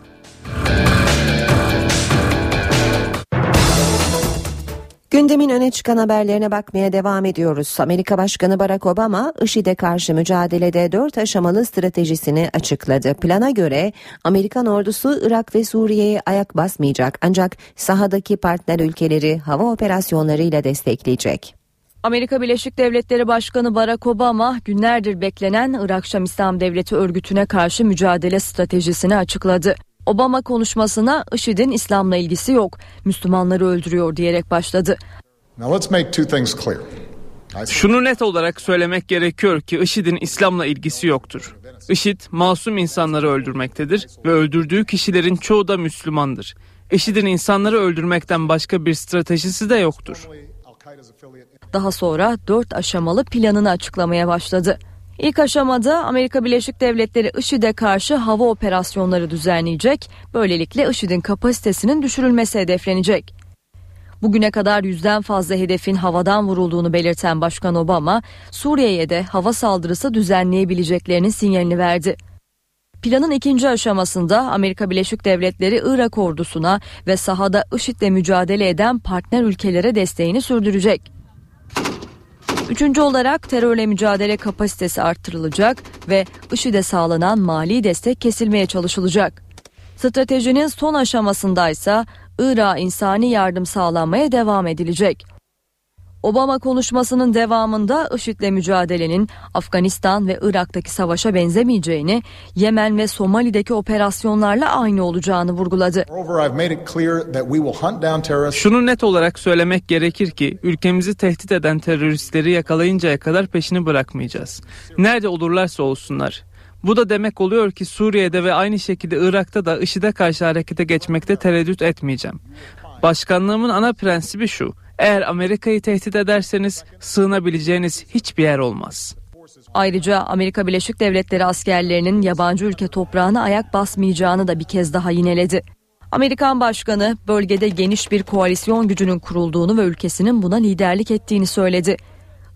Gündemin öne çıkan haberlerine bakmaya devam ediyoruz. Amerika Başkanı Barack Obama, IŞİD'e karşı mücadelede dört aşamalı stratejisini açıkladı. Plana göre Amerikan ordusu Irak ve Suriye'ye ayak basmayacak ancak sahadaki partner ülkeleri hava operasyonlarıyla destekleyecek. Amerika Birleşik Devletleri Başkanı Barack Obama günlerdir beklenen Irak Şam İslam Devleti örgütüne karşı mücadele stratejisini açıkladı. Obama konuşmasına IŞİD'in İslam'la ilgisi yok, Müslümanları öldürüyor diyerek başladı. Şunu net olarak söylemek gerekiyor ki IŞİD'in İslam'la ilgisi yoktur. IŞİD masum insanları öldürmektedir ve öldürdüğü kişilerin çoğu da Müslümandır. IŞİD'in insanları öldürmekten başka bir stratejisi de yoktur. Daha sonra dört aşamalı planını açıklamaya başladı. İlk aşamada Amerika Birleşik Devletleri IŞİD'e karşı hava operasyonları düzenleyecek. Böylelikle IŞİD'in kapasitesinin düşürülmesi hedeflenecek. Bugüne kadar yüzden fazla hedefin havadan vurulduğunu belirten Başkan Obama, Suriye'ye de hava saldırısı düzenleyebileceklerinin sinyalini verdi. Planın ikinci aşamasında Amerika Birleşik Devletleri Irak ordusuna ve sahada IŞİD'le mücadele eden partner ülkelere desteğini sürdürecek. Üçüncü olarak terörle mücadele kapasitesi arttırılacak ve IŞİD'e sağlanan mali destek kesilmeye çalışılacak. Stratejinin son aşamasında ise Irak'a insani yardım sağlanmaya devam edilecek. Obama konuşmasının devamında IŞİD'le mücadelenin Afganistan ve Irak'taki savaşa benzemeyeceğini, Yemen ve Somali'deki operasyonlarla aynı olacağını vurguladı. Şunu net olarak söylemek gerekir ki ülkemizi tehdit eden teröristleri yakalayıncaya kadar peşini bırakmayacağız. Nerede olurlarsa olsunlar. Bu da demek oluyor ki Suriye'de ve aynı şekilde Irak'ta da IŞİD'e karşı harekete geçmekte tereddüt etmeyeceğim. Başkanlığımın ana prensibi şu. Eğer Amerika'yı tehdit ederseniz sığınabileceğiniz hiçbir yer olmaz. Ayrıca Amerika Birleşik Devletleri askerlerinin yabancı ülke toprağına ayak basmayacağını da bir kez daha yineledi. Amerikan başkanı bölgede geniş bir koalisyon gücünün kurulduğunu ve ülkesinin buna liderlik ettiğini söyledi.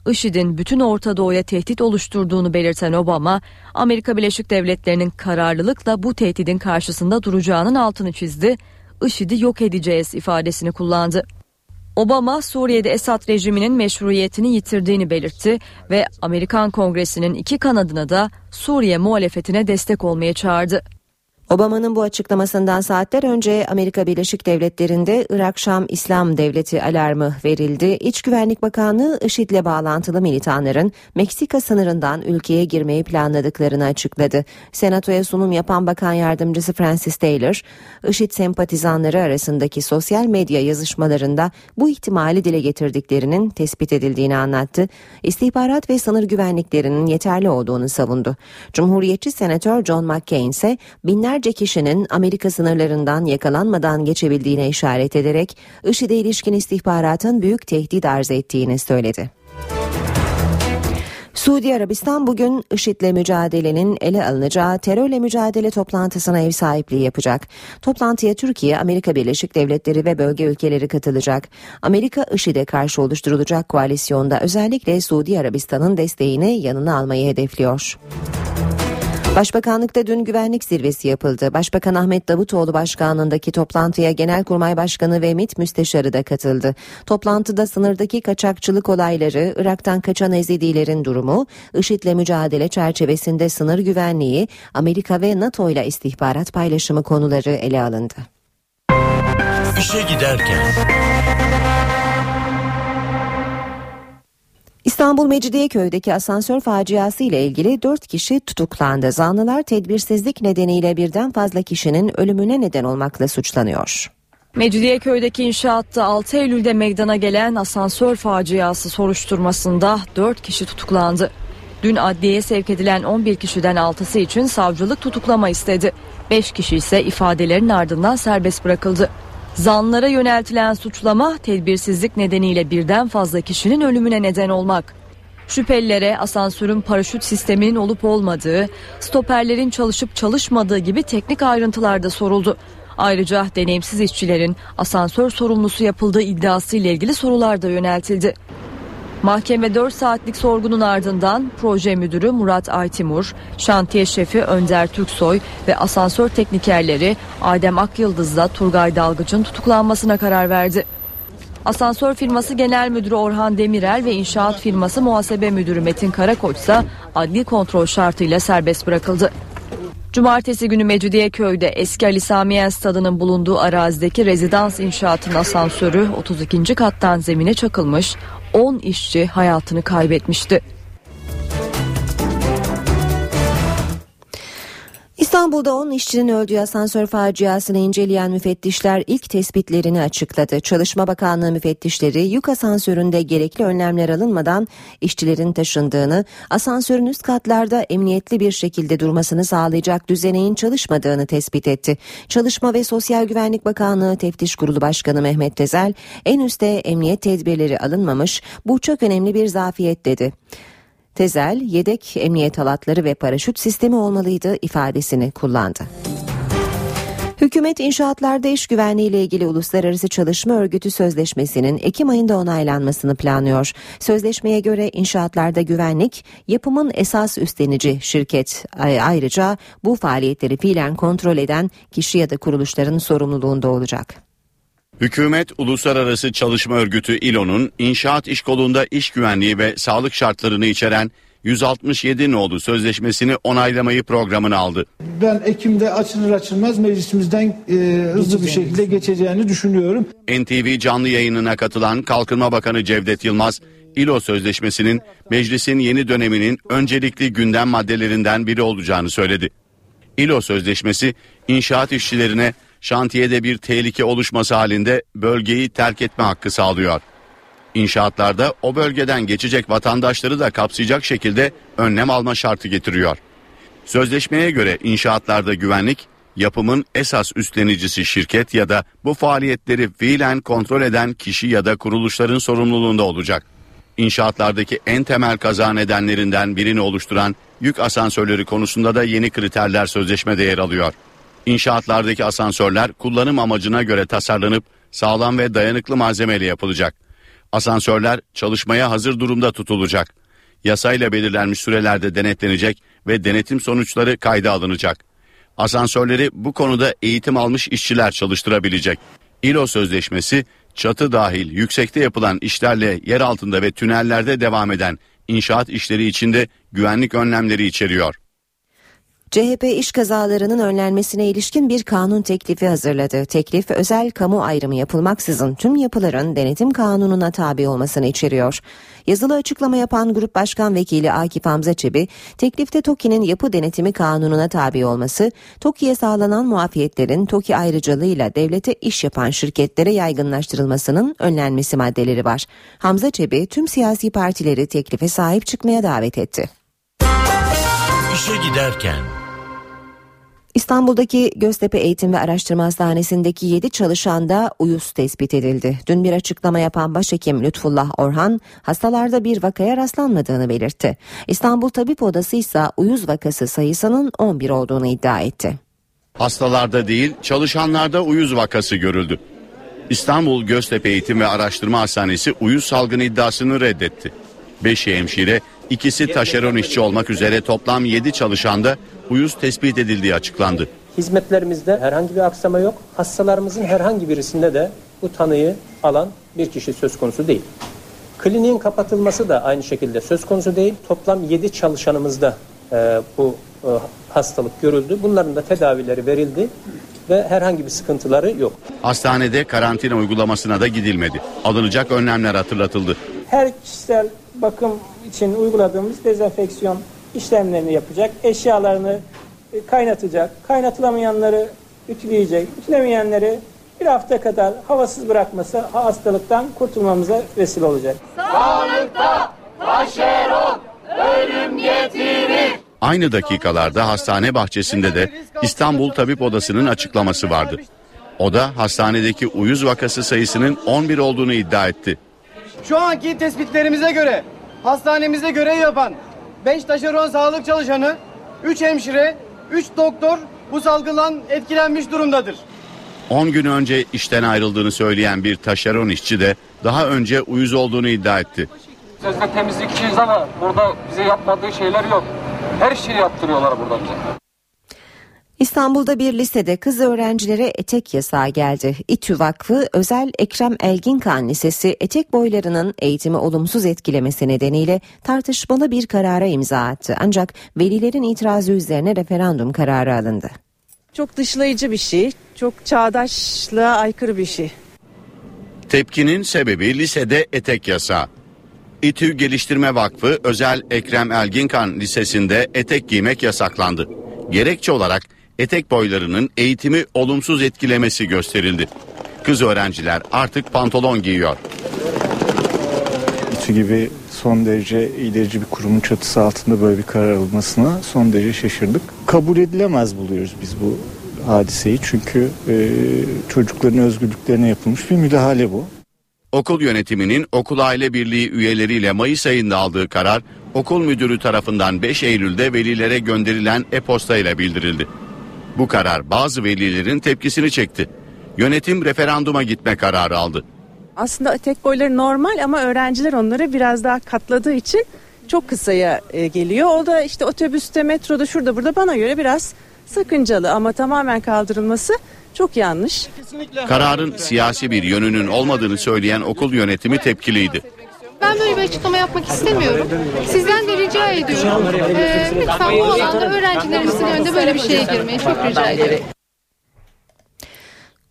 IŞİD'in bütün Orta Doğu'ya tehdit oluşturduğunu belirten Obama, Amerika Birleşik Devletleri'nin kararlılıkla bu tehdidin karşısında duracağının altını çizdi. IŞİD'i yok edeceğiz ifadesini kullandı. Obama Suriye'de Esad rejiminin meşruiyetini yitirdiğini belirtti ve Amerikan Kongresi'nin iki kanadına da Suriye muhalefetine destek olmaya çağırdı. Obama'nın bu açıklamasından saatler önce Amerika Birleşik Devletleri'nde Irak-Şam İslam Devleti alarmı verildi. İç Güvenlik Bakanlığı IŞİD'le bağlantılı militanların Meksika sınırından ülkeye girmeyi planladıklarını açıkladı. Senatoya sunum yapan Bakan Yardımcısı Francis Taylor, IŞİD sempatizanları arasındaki sosyal medya yazışmalarında bu ihtimali dile getirdiklerinin tespit edildiğini anlattı. İstihbarat ve sınır güvenliklerinin yeterli olduğunu savundu. Cumhuriyetçi Senatör John McCain ise binler binlerce kişinin Amerika sınırlarından yakalanmadan geçebildiğine işaret ederek IŞİD'e ilişkin istihbaratın büyük tehdit arz ettiğini söyledi. Suudi Arabistan bugün IŞİD'le mücadelenin ele alınacağı terörle mücadele toplantısına ev sahipliği yapacak. Toplantıya Türkiye, Amerika Birleşik Devletleri ve bölge ülkeleri katılacak. Amerika IŞİD'e karşı oluşturulacak koalisyonda özellikle Suudi Arabistan'ın desteğini yanına almayı hedefliyor. Başbakanlıkta dün güvenlik zirvesi yapıldı. Başbakan Ahmet Davutoğlu başkanlığındaki toplantıya Genelkurmay Başkanı ve MİT Müsteşarı da katıldı. Toplantıda sınırdaki kaçakçılık olayları, Irak'tan kaçan Ezidilerin durumu, IŞİD'le mücadele çerçevesinde sınır güvenliği, Amerika ve NATO ile istihbarat paylaşımı konuları ele alındı. İşe giderken İstanbul Mecidiyeköy'deki asansör faciası ile ilgili 4 kişi tutuklandı. Zanlılar tedbirsizlik nedeniyle birden fazla kişinin ölümüne neden olmakla suçlanıyor. Mecidiyeköy'deki inşaatta 6 Eylül'de meydana gelen asansör faciası soruşturmasında 4 kişi tutuklandı. Dün adliyeye sevk edilen 11 kişiden 6'sı için savcılık tutuklama istedi. 5 kişi ise ifadelerin ardından serbest bırakıldı. Zanlara yöneltilen suçlama tedbirsizlik nedeniyle birden fazla kişinin ölümüne neden olmak. Şüphelilere asansörün paraşüt sisteminin olup olmadığı, stoperlerin çalışıp çalışmadığı gibi teknik ayrıntılar da soruldu. Ayrıca deneyimsiz işçilerin asansör sorumlusu yapıldığı iddiası ile ilgili sorular da yöneltildi. Mahkeme 4 saatlik sorgunun ardından proje müdürü Murat Aytimur, şantiye şefi Önder Türksoy ve asansör teknikerleri Adem Akyıldız'la Turgay Dalgıç'ın tutuklanmasına karar verdi. Asansör firması genel müdürü Orhan Demirel ve inşaat firması muhasebe müdürü Metin Karakoç ise adli kontrol şartıyla serbest bırakıldı. Cumartesi günü Mecidiyeköy'de eski Ali Samiyen stadının bulunduğu arazideki rezidans inşaatının asansörü 32. kattan zemine çakılmış, 10 işçi hayatını kaybetmişti. İstanbul'da 10 işçinin öldüğü asansör faciasını inceleyen müfettişler ilk tespitlerini açıkladı. Çalışma Bakanlığı müfettişleri yük asansöründe gerekli önlemler alınmadan işçilerin taşındığını, asansörün üst katlarda emniyetli bir şekilde durmasını sağlayacak düzeneğin çalışmadığını tespit etti. Çalışma ve Sosyal Güvenlik Bakanlığı Teftiş Kurulu Başkanı Mehmet Tezel, en üstte emniyet tedbirleri alınmamış, bu çok önemli bir zafiyet dedi. Tezel, yedek emniyet halatları ve paraşüt sistemi olmalıydı ifadesini kullandı. Hükümet inşaatlarda iş güvenliği ile ilgili Uluslararası Çalışma Örgütü Sözleşmesi'nin Ekim ayında onaylanmasını planlıyor. Sözleşmeye göre inşaatlarda güvenlik yapımın esas üstlenici şirket. Ayrıca bu faaliyetleri fiilen kontrol eden kişi ya da kuruluşların sorumluluğunda olacak. Hükümet Uluslararası Çalışma Örgütü İLO'nun inşaat iş kolunda iş güvenliği ve sağlık şartlarını içeren 167 nolu sözleşmesini onaylamayı programına aldı. Ben Ekim'de açılır açılmaz meclisimizden e, hızlı bir şekilde geçeceğini düşünüyorum. NTV canlı yayınına katılan Kalkınma Bakanı Cevdet Yılmaz, İLO sözleşmesinin meclisin yeni döneminin öncelikli gündem maddelerinden biri olacağını söyledi. İLO sözleşmesi inşaat işçilerine şantiyede bir tehlike oluşması halinde bölgeyi terk etme hakkı sağlıyor. İnşaatlarda o bölgeden geçecek vatandaşları da kapsayacak şekilde önlem alma şartı getiriyor. Sözleşmeye göre inşaatlarda güvenlik yapımın esas üstlenicisi şirket ya da bu faaliyetleri fiilen kontrol eden kişi ya da kuruluşların sorumluluğunda olacak. İnşaatlardaki en temel kaza nedenlerinden birini oluşturan yük asansörleri konusunda da yeni kriterler sözleşmede yer alıyor. İnşaatlardaki asansörler kullanım amacına göre tasarlanıp sağlam ve dayanıklı malzemeyle yapılacak. Asansörler çalışmaya hazır durumda tutulacak. Yasayla belirlenmiş sürelerde denetlenecek ve denetim sonuçları kayda alınacak. Asansörleri bu konuda eğitim almış işçiler çalıştırabilecek. İLO sözleşmesi çatı dahil yüksekte yapılan işlerle yer altında ve tünellerde devam eden inşaat işleri içinde güvenlik önlemleri içeriyor. CHP iş kazalarının önlenmesine ilişkin bir kanun teklifi hazırladı. Teklif özel kamu ayrımı yapılmaksızın tüm yapıların denetim kanununa tabi olmasını içeriyor. Yazılı açıklama yapan Grup Başkan Vekili Akif Hamza Çebi, teklifte TOKİ'nin yapı denetimi kanununa tabi olması, TOKİ'ye sağlanan muafiyetlerin TOKİ ayrıcalığıyla devlete iş yapan şirketlere yaygınlaştırılmasının önlenmesi maddeleri var. Hamza Çebi tüm siyasi partileri teklife sahip çıkmaya davet etti. İşe giderken İstanbul'daki Göztepe Eğitim ve Araştırma Hastanesi'ndeki 7 çalışanda uyuz tespit edildi. Dün bir açıklama yapan başhekim Lütfullah Orhan hastalarda bir vakaya rastlanmadığını belirtti. İstanbul Tabip Odası ise uyuz vakası sayısının 11 olduğunu iddia etti. Hastalarda değil çalışanlarda uyuz vakası görüldü. İstanbul Göztepe Eğitim ve Araştırma Hastanesi uyuz salgını iddiasını reddetti. 5 hemşire İkisi taşeron işçi olmak üzere toplam 7 çalışanda uyuz tespit edildiği açıklandı. Hizmetlerimizde herhangi bir aksama yok. Hastalarımızın herhangi birisinde de bu tanıyı alan bir kişi söz konusu değil. Kliniğin kapatılması da aynı şekilde söz konusu değil. Toplam 7 çalışanımızda e, bu e, hastalık görüldü. Bunların da tedavileri verildi ve herhangi bir sıkıntıları yok. Hastanede karantina uygulamasına da gidilmedi. Alınacak önlemler hatırlatıldı. Her kişisel bakım için uyguladığımız dezenfeksiyon işlemlerini yapacak. Eşyalarını e, kaynatacak. Kaynatılamayanları ütüleyecek. Ütülemeyenleri bir hafta kadar havasız bırakması hastalıktan kurtulmamıza vesile olacak. Sağlıkta taşeron ölüm getirir. Aynı dakikalarda hastane bahçesinde de İstanbul Tabip Odası'nın açıklaması vardı. O da hastanedeki uyuz vakası sayısının 11 olduğunu iddia etti. Şu anki tespitlerimize göre hastanemizde görev yapan 5 taşeron sağlık çalışanı, 3 hemşire, 3 doktor bu salgından etkilenmiş durumdadır. 10 gün önce işten ayrıldığını söyleyen bir taşeron işçi de daha önce uyuz olduğunu iddia etti. Sözde temizlikçiyiz ama burada bize yapmadığı şeyler yok. Her şeyi yaptırıyorlar burada bize. İstanbul'da bir lisede kız öğrencilere etek yasağı geldi. İTÜ Vakfı Özel Ekrem Elginkan Lisesi etek boylarının eğitimi olumsuz etkilemesi nedeniyle tartışmalı bir karara imza attı. Ancak velilerin itirazı üzerine referandum kararı alındı. Çok dışlayıcı bir şey, çok çağdaşlığa aykırı bir şey. Tepkinin sebebi lisede etek yasağı. İTÜ Geliştirme Vakfı Özel Ekrem Elginkan Lisesi'nde etek giymek yasaklandı. Gerekçe olarak etek boylarının eğitimi olumsuz etkilemesi gösterildi. Kız öğrenciler artık pantolon giyiyor. İTÜ gibi son derece ilerici bir kurumun çatısı altında böyle bir karar alınmasına son derece şaşırdık. Kabul edilemez buluyoruz biz bu hadiseyi çünkü e, çocukların özgürlüklerine yapılmış bir müdahale bu. Okul yönetiminin okul aile birliği üyeleriyle Mayıs ayında aldığı karar okul müdürü tarafından 5 Eylül'de velilere gönderilen e-posta ile bildirildi. Bu karar bazı velilerin tepkisini çekti. Yönetim referanduma gitme kararı aldı. Aslında tek boyları normal ama öğrenciler onları biraz daha katladığı için çok kısaya e, geliyor. O da işte otobüste, metroda, şurada burada bana göre biraz sakıncalı ama tamamen kaldırılması çok yanlış. Kararın siyasi bir yönünün olmadığını söyleyen okul yönetimi tepkiliydi. Ben böyle bir açıklama yapmak istemiyorum. Sizden de rica ediyorum. Ee, lütfen bu alanda öğrencilerimizin önünde böyle bir şeye girmeyi çok rica ederim.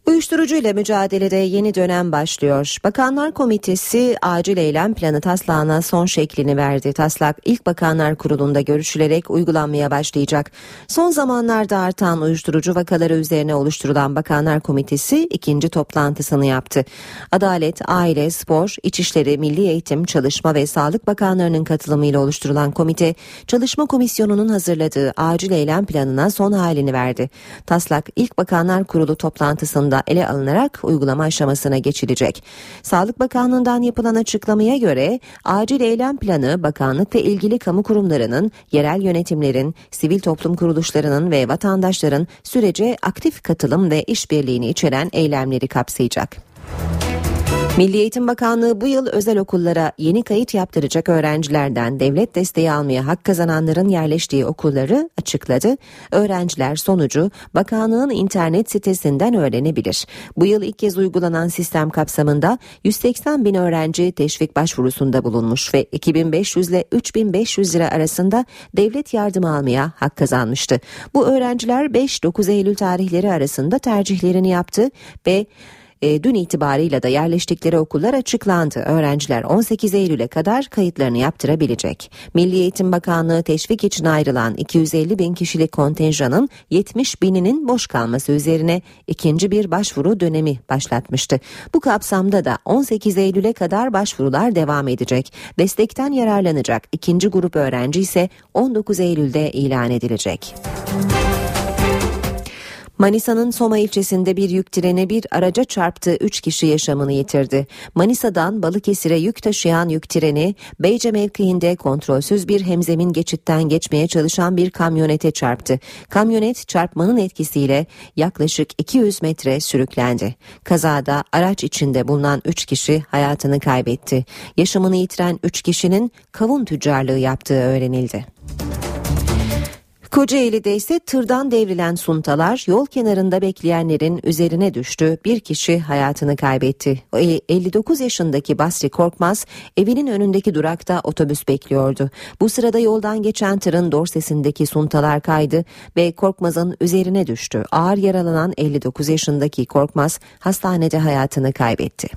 Uyuşturucu ile mücadelede yeni dönem başlıyor. Bakanlar Komitesi acil eylem planı taslağına son şeklini verdi. Taslak ilk Bakanlar Kurulu'nda görüşülerek uygulanmaya başlayacak. Son zamanlarda artan uyuşturucu vakaları üzerine oluşturulan Bakanlar Komitesi ikinci toplantısını yaptı. Adalet, Aile, Spor, İçişleri, Milli Eğitim, Çalışma ve Sağlık Bakanlarının katılımıyla oluşturulan komite, Çalışma Komisyonu'nun hazırladığı acil eylem planına son halini verdi. Taslak ilk Bakanlar Kurulu toplantısında ele alınarak uygulama aşamasına geçilecek. Sağlık Bakanlığı'ndan yapılan açıklamaya göre acil eylem planı bakanlık ve ilgili kamu kurumlarının, yerel yönetimlerin, sivil toplum kuruluşlarının ve vatandaşların sürece aktif katılım ve işbirliğini içeren eylemleri kapsayacak. Milli Eğitim Bakanlığı bu yıl özel okullara yeni kayıt yaptıracak öğrencilerden devlet desteği almaya hak kazananların yerleştiği okulları açıkladı. Öğrenciler sonucu bakanlığın internet sitesinden öğrenebilir. Bu yıl ilk kez uygulanan sistem kapsamında 180 bin öğrenci teşvik başvurusunda bulunmuş ve 2500 ile 3500 lira arasında devlet yardımı almaya hak kazanmıştı. Bu öğrenciler 5-9 Eylül tarihleri arasında tercihlerini yaptı ve e, dün itibarıyla da yerleştikleri okullar açıklandı. Öğrenciler 18 Eylül'e kadar kayıtlarını yaptırabilecek. Milli Eğitim Bakanlığı teşvik için ayrılan 250 bin kişilik kontenjanın 70 bininin boş kalması üzerine ikinci bir başvuru dönemi başlatmıştı. Bu kapsamda da 18 Eylül'e kadar başvurular devam edecek. Destekten yararlanacak ikinci grup öğrenci ise 19 Eylül'de ilan edilecek. Manisa'nın Soma ilçesinde bir yük treni bir araca çarptı 3 kişi yaşamını yitirdi. Manisa'dan Balıkesir'e yük taşıyan yük treni Beyce mevkiinde kontrolsüz bir hemzemin geçitten geçmeye çalışan bir kamyonete çarptı. Kamyonet çarpmanın etkisiyle yaklaşık 200 metre sürüklendi. Kazada araç içinde bulunan 3 kişi hayatını kaybetti. Yaşamını yitiren 3 kişinin kavun tüccarlığı yaptığı öğrenildi. Kocaeli'de ise tırdan devrilen suntalar yol kenarında bekleyenlerin üzerine düştü. Bir kişi hayatını kaybetti. 59 yaşındaki Basri Korkmaz evinin önündeki durakta otobüs bekliyordu. Bu sırada yoldan geçen tırın dorsesindeki suntalar kaydı ve Korkmaz'ın üzerine düştü. Ağır yaralanan 59 yaşındaki Korkmaz hastanede hayatını kaybetti.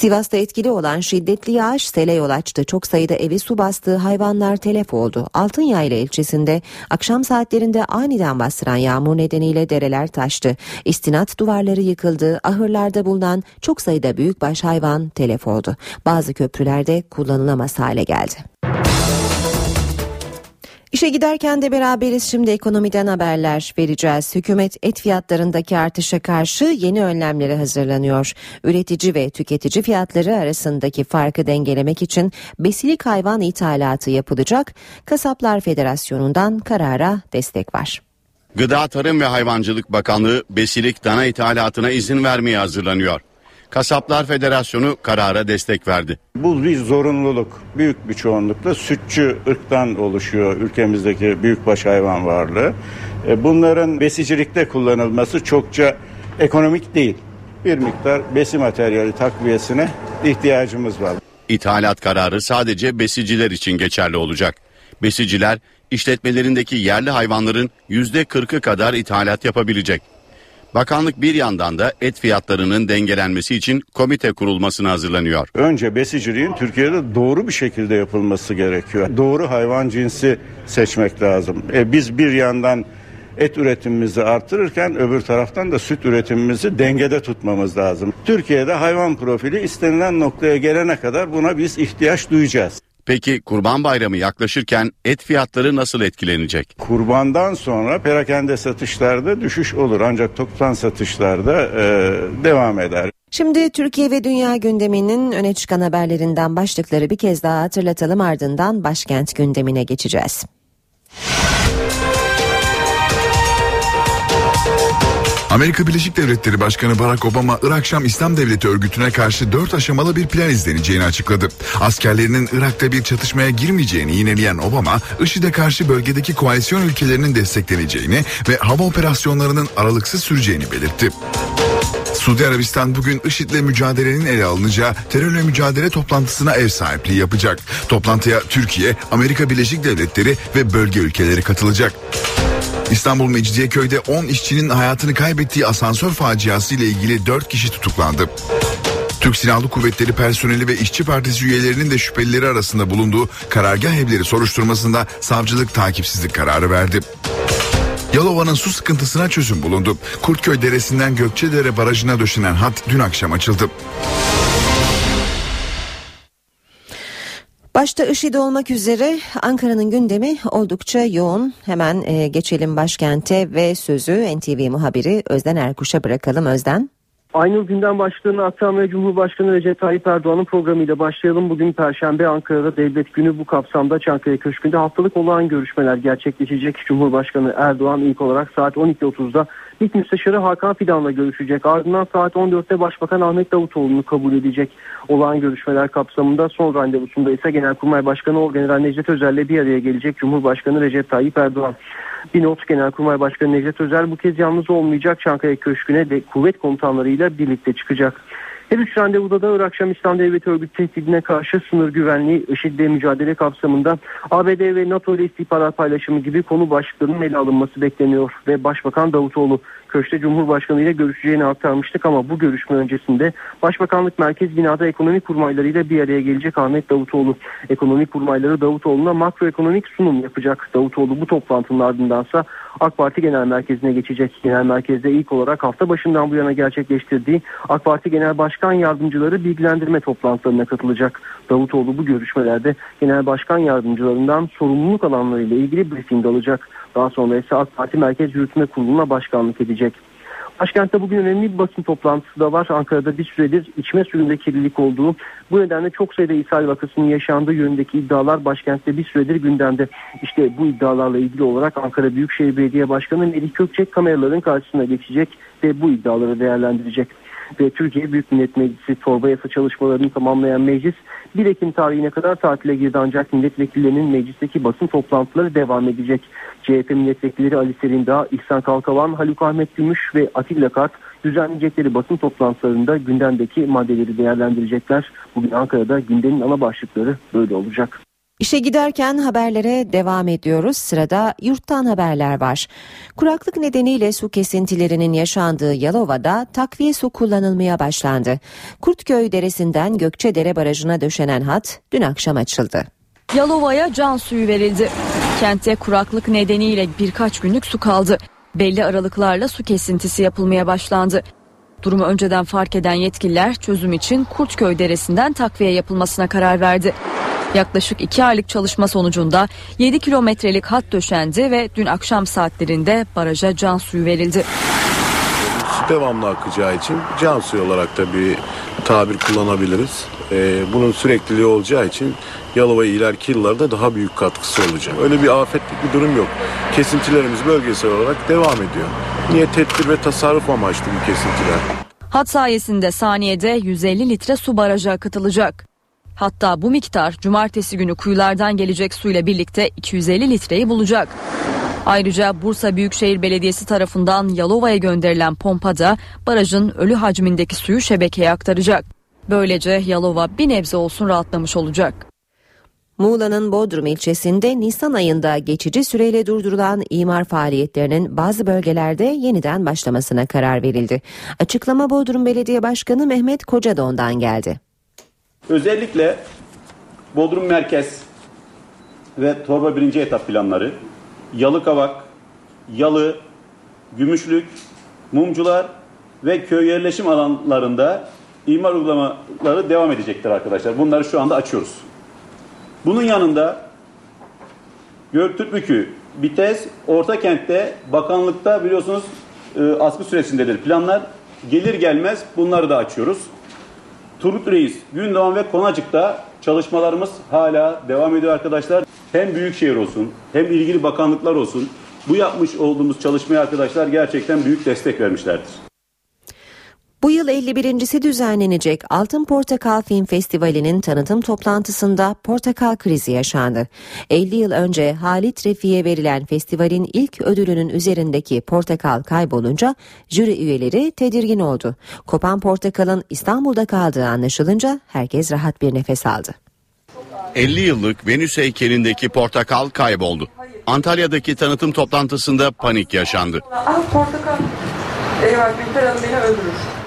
Sivas'ta etkili olan şiddetli yağış sele yol açtı. Çok sayıda evi su bastığı hayvanlar telef oldu. Altınyayla ilçesinde akşam saatlerinde aniden bastıran yağmur nedeniyle dereler taştı. İstinat duvarları yıkıldı. Ahırlarda bulunan çok sayıda büyükbaş hayvan telef oldu. Bazı köprülerde kullanılamaz hale geldi. İşe giderken de beraberiz şimdi ekonomiden haberler vereceğiz. Hükümet et fiyatlarındaki artışa karşı yeni önlemlere hazırlanıyor. Üretici ve tüketici fiyatları arasındaki farkı dengelemek için besilik hayvan ithalatı yapılacak. Kasaplar Federasyonu'ndan karara destek var. Gıda Tarım ve Hayvancılık Bakanlığı besilik dana ithalatına izin vermeye hazırlanıyor. Kasaplar Federasyonu karara destek verdi. Bu bir zorunluluk. Büyük bir çoğunlukla sütçü ırktan oluşuyor ülkemizdeki büyükbaş hayvan varlığı. E, bunların besicilikte kullanılması çokça ekonomik değil. Bir miktar besi materyali takviyesine ihtiyacımız var. İthalat kararı sadece besiciler için geçerli olacak. Besiciler işletmelerindeki yerli hayvanların yüzde 40'ı kadar ithalat yapabilecek. Bakanlık bir yandan da et fiyatlarının dengelenmesi için komite kurulmasına hazırlanıyor. Önce besiciliğin Türkiye'de doğru bir şekilde yapılması gerekiyor. Doğru hayvan cinsi seçmek lazım. E biz bir yandan et üretimimizi artırırken öbür taraftan da süt üretimimizi dengede tutmamız lazım. Türkiye'de hayvan profili istenilen noktaya gelene kadar buna biz ihtiyaç duyacağız. Peki Kurban Bayramı yaklaşırken et fiyatları nasıl etkilenecek? Kurbandan sonra perakende satışlarda düşüş olur ancak toptan satışlarda e, devam eder. Şimdi Türkiye ve dünya gündeminin öne çıkan haberlerinden başlıkları bir kez daha hatırlatalım ardından başkent gündemine geçeceğiz. Amerika Birleşik Devletleri Başkanı Barack Obama Irak Şam İslam Devleti örgütüne karşı dört aşamalı bir plan izleneceğini açıkladı. Askerlerinin Irak'ta bir çatışmaya girmeyeceğini yineleyen Obama, IŞİD'e karşı bölgedeki koalisyon ülkelerinin destekleneceğini ve hava operasyonlarının aralıksız süreceğini belirtti. Suudi Arabistan bugün IŞİD'le mücadelenin ele alınacağı terörle mücadele toplantısına ev sahipliği yapacak. Toplantıya Türkiye, Amerika Birleşik Devletleri ve bölge ülkeleri katılacak. İstanbul Mecidiyeköy'de 10 işçinin hayatını kaybettiği asansör faciası ile ilgili 4 kişi tutuklandı. Türk Silahlı Kuvvetleri personeli ve işçi partisi üyelerinin de şüphelileri arasında bulunduğu karargah evleri soruşturmasında savcılık takipsizlik kararı verdi. Yalova'nın su sıkıntısına çözüm bulundu. Kurtköy Deresi'nden Gökçedere Barajı'na döşenen hat dün akşam açıldı. Başta IŞİD olmak üzere Ankara'nın gündemi oldukça yoğun. Hemen e, geçelim başkente ve sözü NTV muhabiri Özden Erkuş'a bırakalım Özden. Aynı günden başlığını aktarmaya Cumhurbaşkanı Recep Tayyip Erdoğan'ın programıyla başlayalım. Bugün Perşembe Ankara'da Devlet Günü bu kapsamda Çankaya Köşkü'nde haftalık olağan görüşmeler gerçekleşecek. Cumhurbaşkanı Erdoğan ilk olarak saat 12.30'da İlk Müsteşarı Hakan Fidan'la görüşecek. Ardından saat 14'te Başbakan Ahmet Davutoğlu'nu kabul edecek. Olağan görüşmeler kapsamında son randevusunda ise Genelkurmay Başkanı Orgeneral Necdet Özel'le bir araya gelecek Cumhurbaşkanı Recep Tayyip Erdoğan. Bir not Genelkurmay Başkanı Necdet Özel bu kez yalnız olmayacak Çankaya Köşkü'ne ve kuvvet komutanlarıyla birlikte çıkacak. Her üç randevuda da Irak Şam İslam Devleti örgütü tehdidine karşı sınır güvenliği, IŞİD'le mücadele kapsamında ABD ve NATO ile istihbarat paylaşımı gibi konu başlıklarının ele alınması bekleniyor ve Başbakan Davutoğlu Köşte Cumhurbaşkanı ile görüşeceğini aktarmıştık ama bu görüşme öncesinde Başbakanlık Merkez Binada ekonomik kurmaylarıyla bir araya gelecek Ahmet Davutoğlu. Ekonomik kurmayları Davutoğlu'na makroekonomik sunum yapacak. Davutoğlu bu toplantının ardındansa AK Parti Genel Merkezi'ne geçecek. Genel Merkez'de ilk olarak hafta başından bu yana gerçekleştirdiği AK Parti Genel Başkan Yardımcıları bilgilendirme toplantılarına katılacak. Davutoğlu bu görüşmelerde Genel Başkan Yardımcılarından sorumluluk alanlarıyla ilgili briefing alacak. Daha sonra ise AK Parti Merkez Yürütme Kurulu'na başkanlık edecek. Başkentte bugün önemli bir basın toplantısı da var. Ankara'da bir süredir içme suyunda kirlilik olduğu, bu nedenle çok sayıda ishal vakasının yaşandığı yönündeki iddialar başkentte bir süredir gündemde. İşte bu iddialarla ilgili olarak Ankara Büyükşehir Belediye Başkanı Melih Gökçek kameraların karşısına geçecek ve bu iddiaları değerlendirecek ve Türkiye Büyük Millet Meclisi torba yasa çalışmalarını tamamlayan meclis 1 Ekim tarihine kadar tatile girdi ancak milletvekillerinin meclisteki basın toplantıları devam edecek. CHP milletvekilleri Ali Serindağ, İhsan Kalkavan, Haluk Ahmet Gümüş ve Atilla Kart düzenleyecekleri basın toplantılarında gündemdeki maddeleri değerlendirecekler. Bugün Ankara'da gündemin ana başlıkları böyle olacak. İşe giderken haberlere devam ediyoruz. Sırada yurttan haberler var. Kuraklık nedeniyle su kesintilerinin yaşandığı Yalova'da takviye su kullanılmaya başlandı. Kurtköy Deresi'nden Gökçedere Barajı'na döşenen hat dün akşam açıldı. Yalova'ya can suyu verildi. Kentte kuraklık nedeniyle birkaç günlük su kaldı. Belli aralıklarla su kesintisi yapılmaya başlandı. Durumu önceden fark eden yetkililer çözüm için Kurtköy Deresi'nden takviye yapılmasına karar verdi. Yaklaşık 2 aylık çalışma sonucunda 7 kilometrelik hat döşendi ve dün akşam saatlerinde baraja can suyu verildi. Devamlı akacağı için can suyu olarak da bir tabir kullanabiliriz. Ee, bunun sürekliliği olacağı için Yalova ileriki yıllarda daha büyük katkısı olacak. Öyle bir afetlik bir durum yok. Kesintilerimiz bölgesel olarak devam ediyor. Niye tedbir ve tasarruf amaçlı bu kesintiler? Hat sayesinde saniyede 150 litre su baraja akıtılacak. Hatta bu miktar cumartesi günü kuyulardan gelecek suyla birlikte 250 litreyi bulacak. Ayrıca Bursa Büyükşehir Belediyesi tarafından Yalova'ya gönderilen pompada barajın ölü hacmindeki suyu şebekeye aktaracak. Böylece Yalova bir nebze olsun rahatlamış olacak. Muğla'nın Bodrum ilçesinde Nisan ayında geçici süreyle durdurulan imar faaliyetlerinin bazı bölgelerde yeniden başlamasına karar verildi. Açıklama Bodrum Belediye Başkanı Mehmet Kocadon'dan geldi. Özellikle Bodrum Merkez ve Torba birinci etap planları, Yalıkavak, Yalı, Gümüşlük, Mumcular ve köy yerleşim alanlarında imar uygulamaları devam edecektir arkadaşlar. Bunları şu anda açıyoruz. Bunun yanında Göktürkbükü, Bites, Orta Kent'te bakanlıkta biliyorsunuz e, askı süresindedir planlar. Gelir gelmez bunları da açıyoruz. Turgut Reis, Gündoğan ve Konacık'ta çalışmalarımız hala devam ediyor arkadaşlar. Hem büyükşehir olsun hem ilgili bakanlıklar olsun bu yapmış olduğumuz çalışmaya arkadaşlar gerçekten büyük destek vermişlerdir. Bu yıl 51.si düzenlenecek Altın Portakal Film Festivali'nin tanıtım toplantısında portakal krizi yaşandı. 50 yıl önce Halit Refik'e verilen festivalin ilk ödülünün üzerindeki portakal kaybolunca jüri üyeleri tedirgin oldu. Kopan portakalın İstanbul'da kaldığı anlaşılınca herkes rahat bir nefes aldı. 50 yıllık Venüs heykelindeki portakal kayboldu. Antalya'daki tanıtım toplantısında panik yaşandı. Al portakal. Eyvah Gülper Hanım beni öldürür.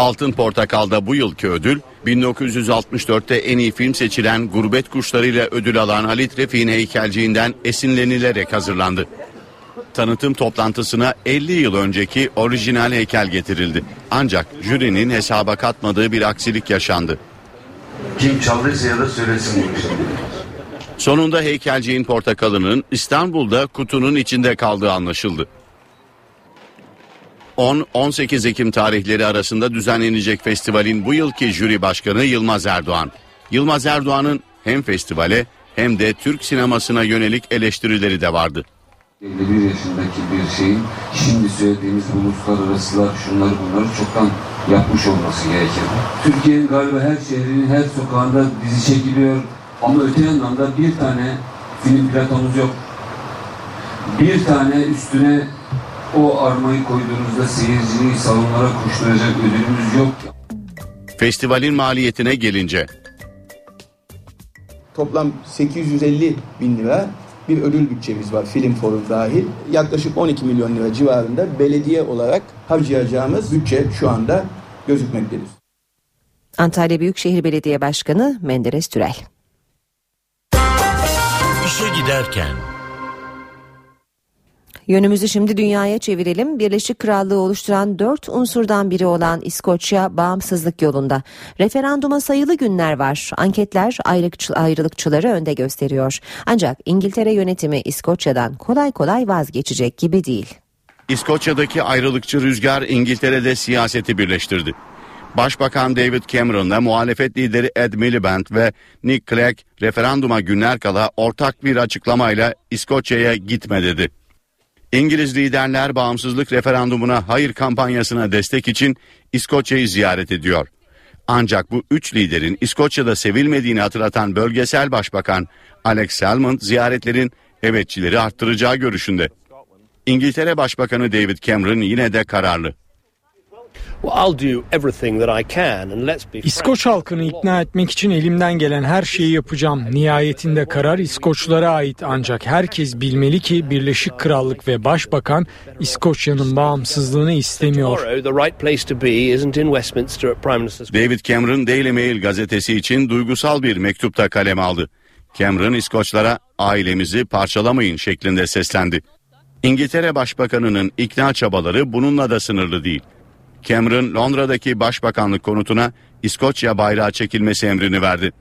Altın Portakal'da bu yılki ödül 1964'te en iyi film seçilen Gurbet Kuşları ile ödül alan Halit Refik'in heykelciğinden esinlenilerek hazırlandı. Tanıtım toplantısına 50 yıl önceki orijinal heykel getirildi. Ancak jürinin hesaba katmadığı bir aksilik yaşandı. Kim çaldıysa ya da söylesin işi. Sonunda heykelciğin portakalının İstanbul'da kutunun içinde kaldığı anlaşıldı. 10-18 Ekim tarihleri arasında düzenlenecek festivalin bu yılki jüri başkanı Yılmaz Erdoğan. Yılmaz Erdoğan'ın hem festivale hem de Türk sinemasına yönelik eleştirileri de vardı. 51 yaşındaki bir şeyin şimdi söylediğimiz bu uluslararasılar şunları bunları çoktan yapmış olması gerekir. Türkiye'nin galiba her şehrinin her sokağında dizi çekiliyor ama öte yandan da bir tane film platonumuz yok. Bir tane üstüne o armayı koyduğunuzda seyirciyi salonlara koşturacak ödülümüz yok. Festivalin maliyetine gelince Toplam 850 bin lira bir ödül bütçemiz var film forum dahil. Yaklaşık 12 milyon lira civarında belediye olarak harcayacağımız bütçe şu anda gözükmektedir. Antalya Büyükşehir Belediye Başkanı Menderes Türel. İşe giderken Yönümüzü şimdi dünyaya çevirelim. Birleşik Krallığı oluşturan dört unsurdan biri olan İskoçya bağımsızlık yolunda. Referanduma sayılı günler var. Anketler ayrılıkçı, ayrılıkçıları önde gösteriyor. Ancak İngiltere yönetimi İskoçya'dan kolay kolay vazgeçecek gibi değil. İskoçya'daki ayrılıkçı rüzgar İngiltere'de siyaseti birleştirdi. Başbakan David Cameron'la muhalefet lideri Ed Miliband ve Nick Clegg referanduma günler kala ortak bir açıklamayla İskoçya'ya gitme dedi. İngiliz liderler bağımsızlık referandumuna hayır kampanyasına destek için İskoçya'yı ziyaret ediyor. Ancak bu üç liderin İskoçya'da sevilmediğini hatırlatan bölgesel başbakan Alex Salmond ziyaretlerin evetçileri arttıracağı görüşünde. İngiltere Başbakanı David Cameron yine de kararlı. İskoç halkını ikna etmek için elimden gelen her şeyi yapacağım. Nihayetinde karar İskoçlara ait ancak herkes bilmeli ki Birleşik Krallık ve Başbakan İskoçya'nın bağımsızlığını istemiyor. David Cameron Daily Mail gazetesi için duygusal bir mektupta kalem aldı. Cameron İskoçlara ailemizi parçalamayın şeklinde seslendi. İngiltere Başbakanı'nın ikna çabaları bununla da sınırlı değil. Cameron Londra'daki başbakanlık konutuna İskoçya bayrağı çekilmesi emrini verdi.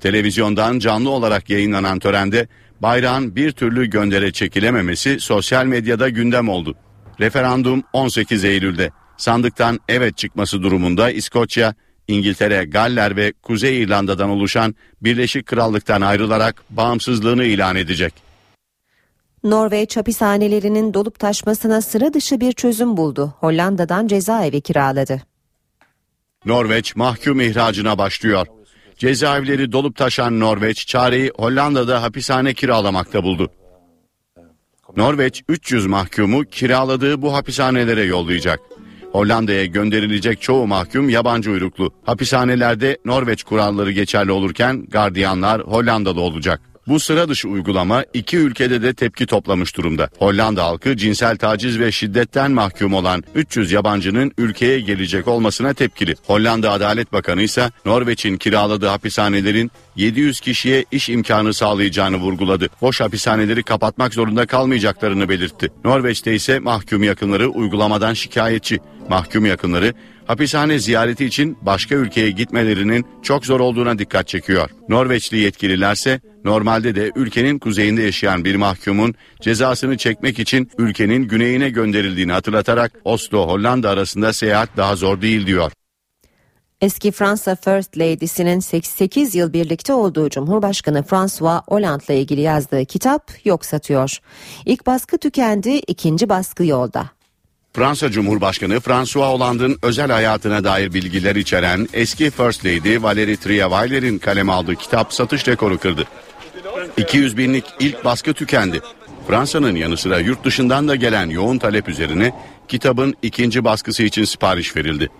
Televizyondan canlı olarak yayınlanan törende bayrağın bir türlü göndere çekilememesi sosyal medyada gündem oldu. Referandum 18 Eylül'de. Sandıktan evet çıkması durumunda İskoçya, İngiltere, Galler ve Kuzey İrlanda'dan oluşan Birleşik Krallık'tan ayrılarak bağımsızlığını ilan edecek. Norveç hapishanelerinin dolup taşmasına sıra dışı bir çözüm buldu. Hollanda'dan cezaevi kiraladı. Norveç mahkum ihracına başlıyor. Cezaevleri dolup taşan Norveç çareyi Hollanda'da hapishane kiralamakta buldu. Norveç 300 mahkumu kiraladığı bu hapishanelere yollayacak. Hollanda'ya gönderilecek çoğu mahkum yabancı uyruklu. Hapishanelerde Norveç kuralları geçerli olurken gardiyanlar Hollandalı olacak. Bu sıra dışı uygulama iki ülkede de tepki toplamış durumda. Hollanda halkı cinsel taciz ve şiddetten mahkum olan 300 yabancının ülkeye gelecek olmasına tepkili. Hollanda Adalet Bakanı ise Norveç'in kiraladığı hapishanelerin 700 kişiye iş imkanı sağlayacağını vurguladı. Boş hapishaneleri kapatmak zorunda kalmayacaklarını belirtti. Norveç'te ise mahkum yakınları uygulamadan şikayetçi. Mahkum yakınları hapishane ziyareti için başka ülkeye gitmelerinin çok zor olduğuna dikkat çekiyor. Norveçli yetkililerse normalde de ülkenin kuzeyinde yaşayan bir mahkumun cezasını çekmek için ülkenin güneyine gönderildiğini hatırlatarak Oslo Hollanda arasında seyahat daha zor değil diyor. Eski Fransa First Lady'sinin 88 yıl birlikte olduğu Cumhurbaşkanı François Hollande'la ilgili yazdığı kitap yok satıyor. İlk baskı tükendi, ikinci baskı yolda. Fransa Cumhurbaşkanı François Hollande'ın özel hayatına dair bilgiler içeren eski First Lady Valérie Trierweiler'in kaleme aldığı kitap satış rekoru kırdı. 200 binlik ilk baskı tükendi. Fransa'nın yanı sıra yurt dışından da gelen yoğun talep üzerine kitabın ikinci baskısı için sipariş verildi.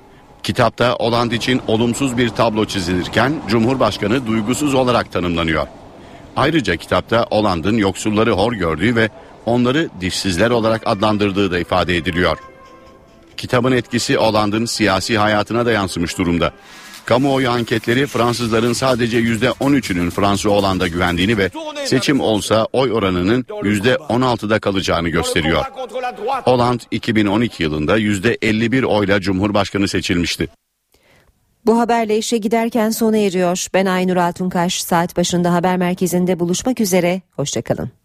Kitapta Hollande için olumsuz bir tablo çizilirken Cumhurbaşkanı duygusuz olarak tanımlanıyor. Ayrıca kitapta Hollande'ın yoksulları hor gördüğü ve onları dişsizler olarak adlandırdığı da ifade ediliyor. Kitabın etkisi Hollande'ın siyasi hayatına da yansımış durumda. Kamuoyu anketleri Fransızların sadece %13'ünün Fransa Hollanda güvendiğini ve seçim olsa oy oranının %16'da kalacağını gösteriyor. Hollande 2012 yılında %51 oyla Cumhurbaşkanı seçilmişti. Bu haberle işe giderken sona eriyor. Ben Aynur Altunkaş. Saat başında haber merkezinde buluşmak üzere. Hoşçakalın.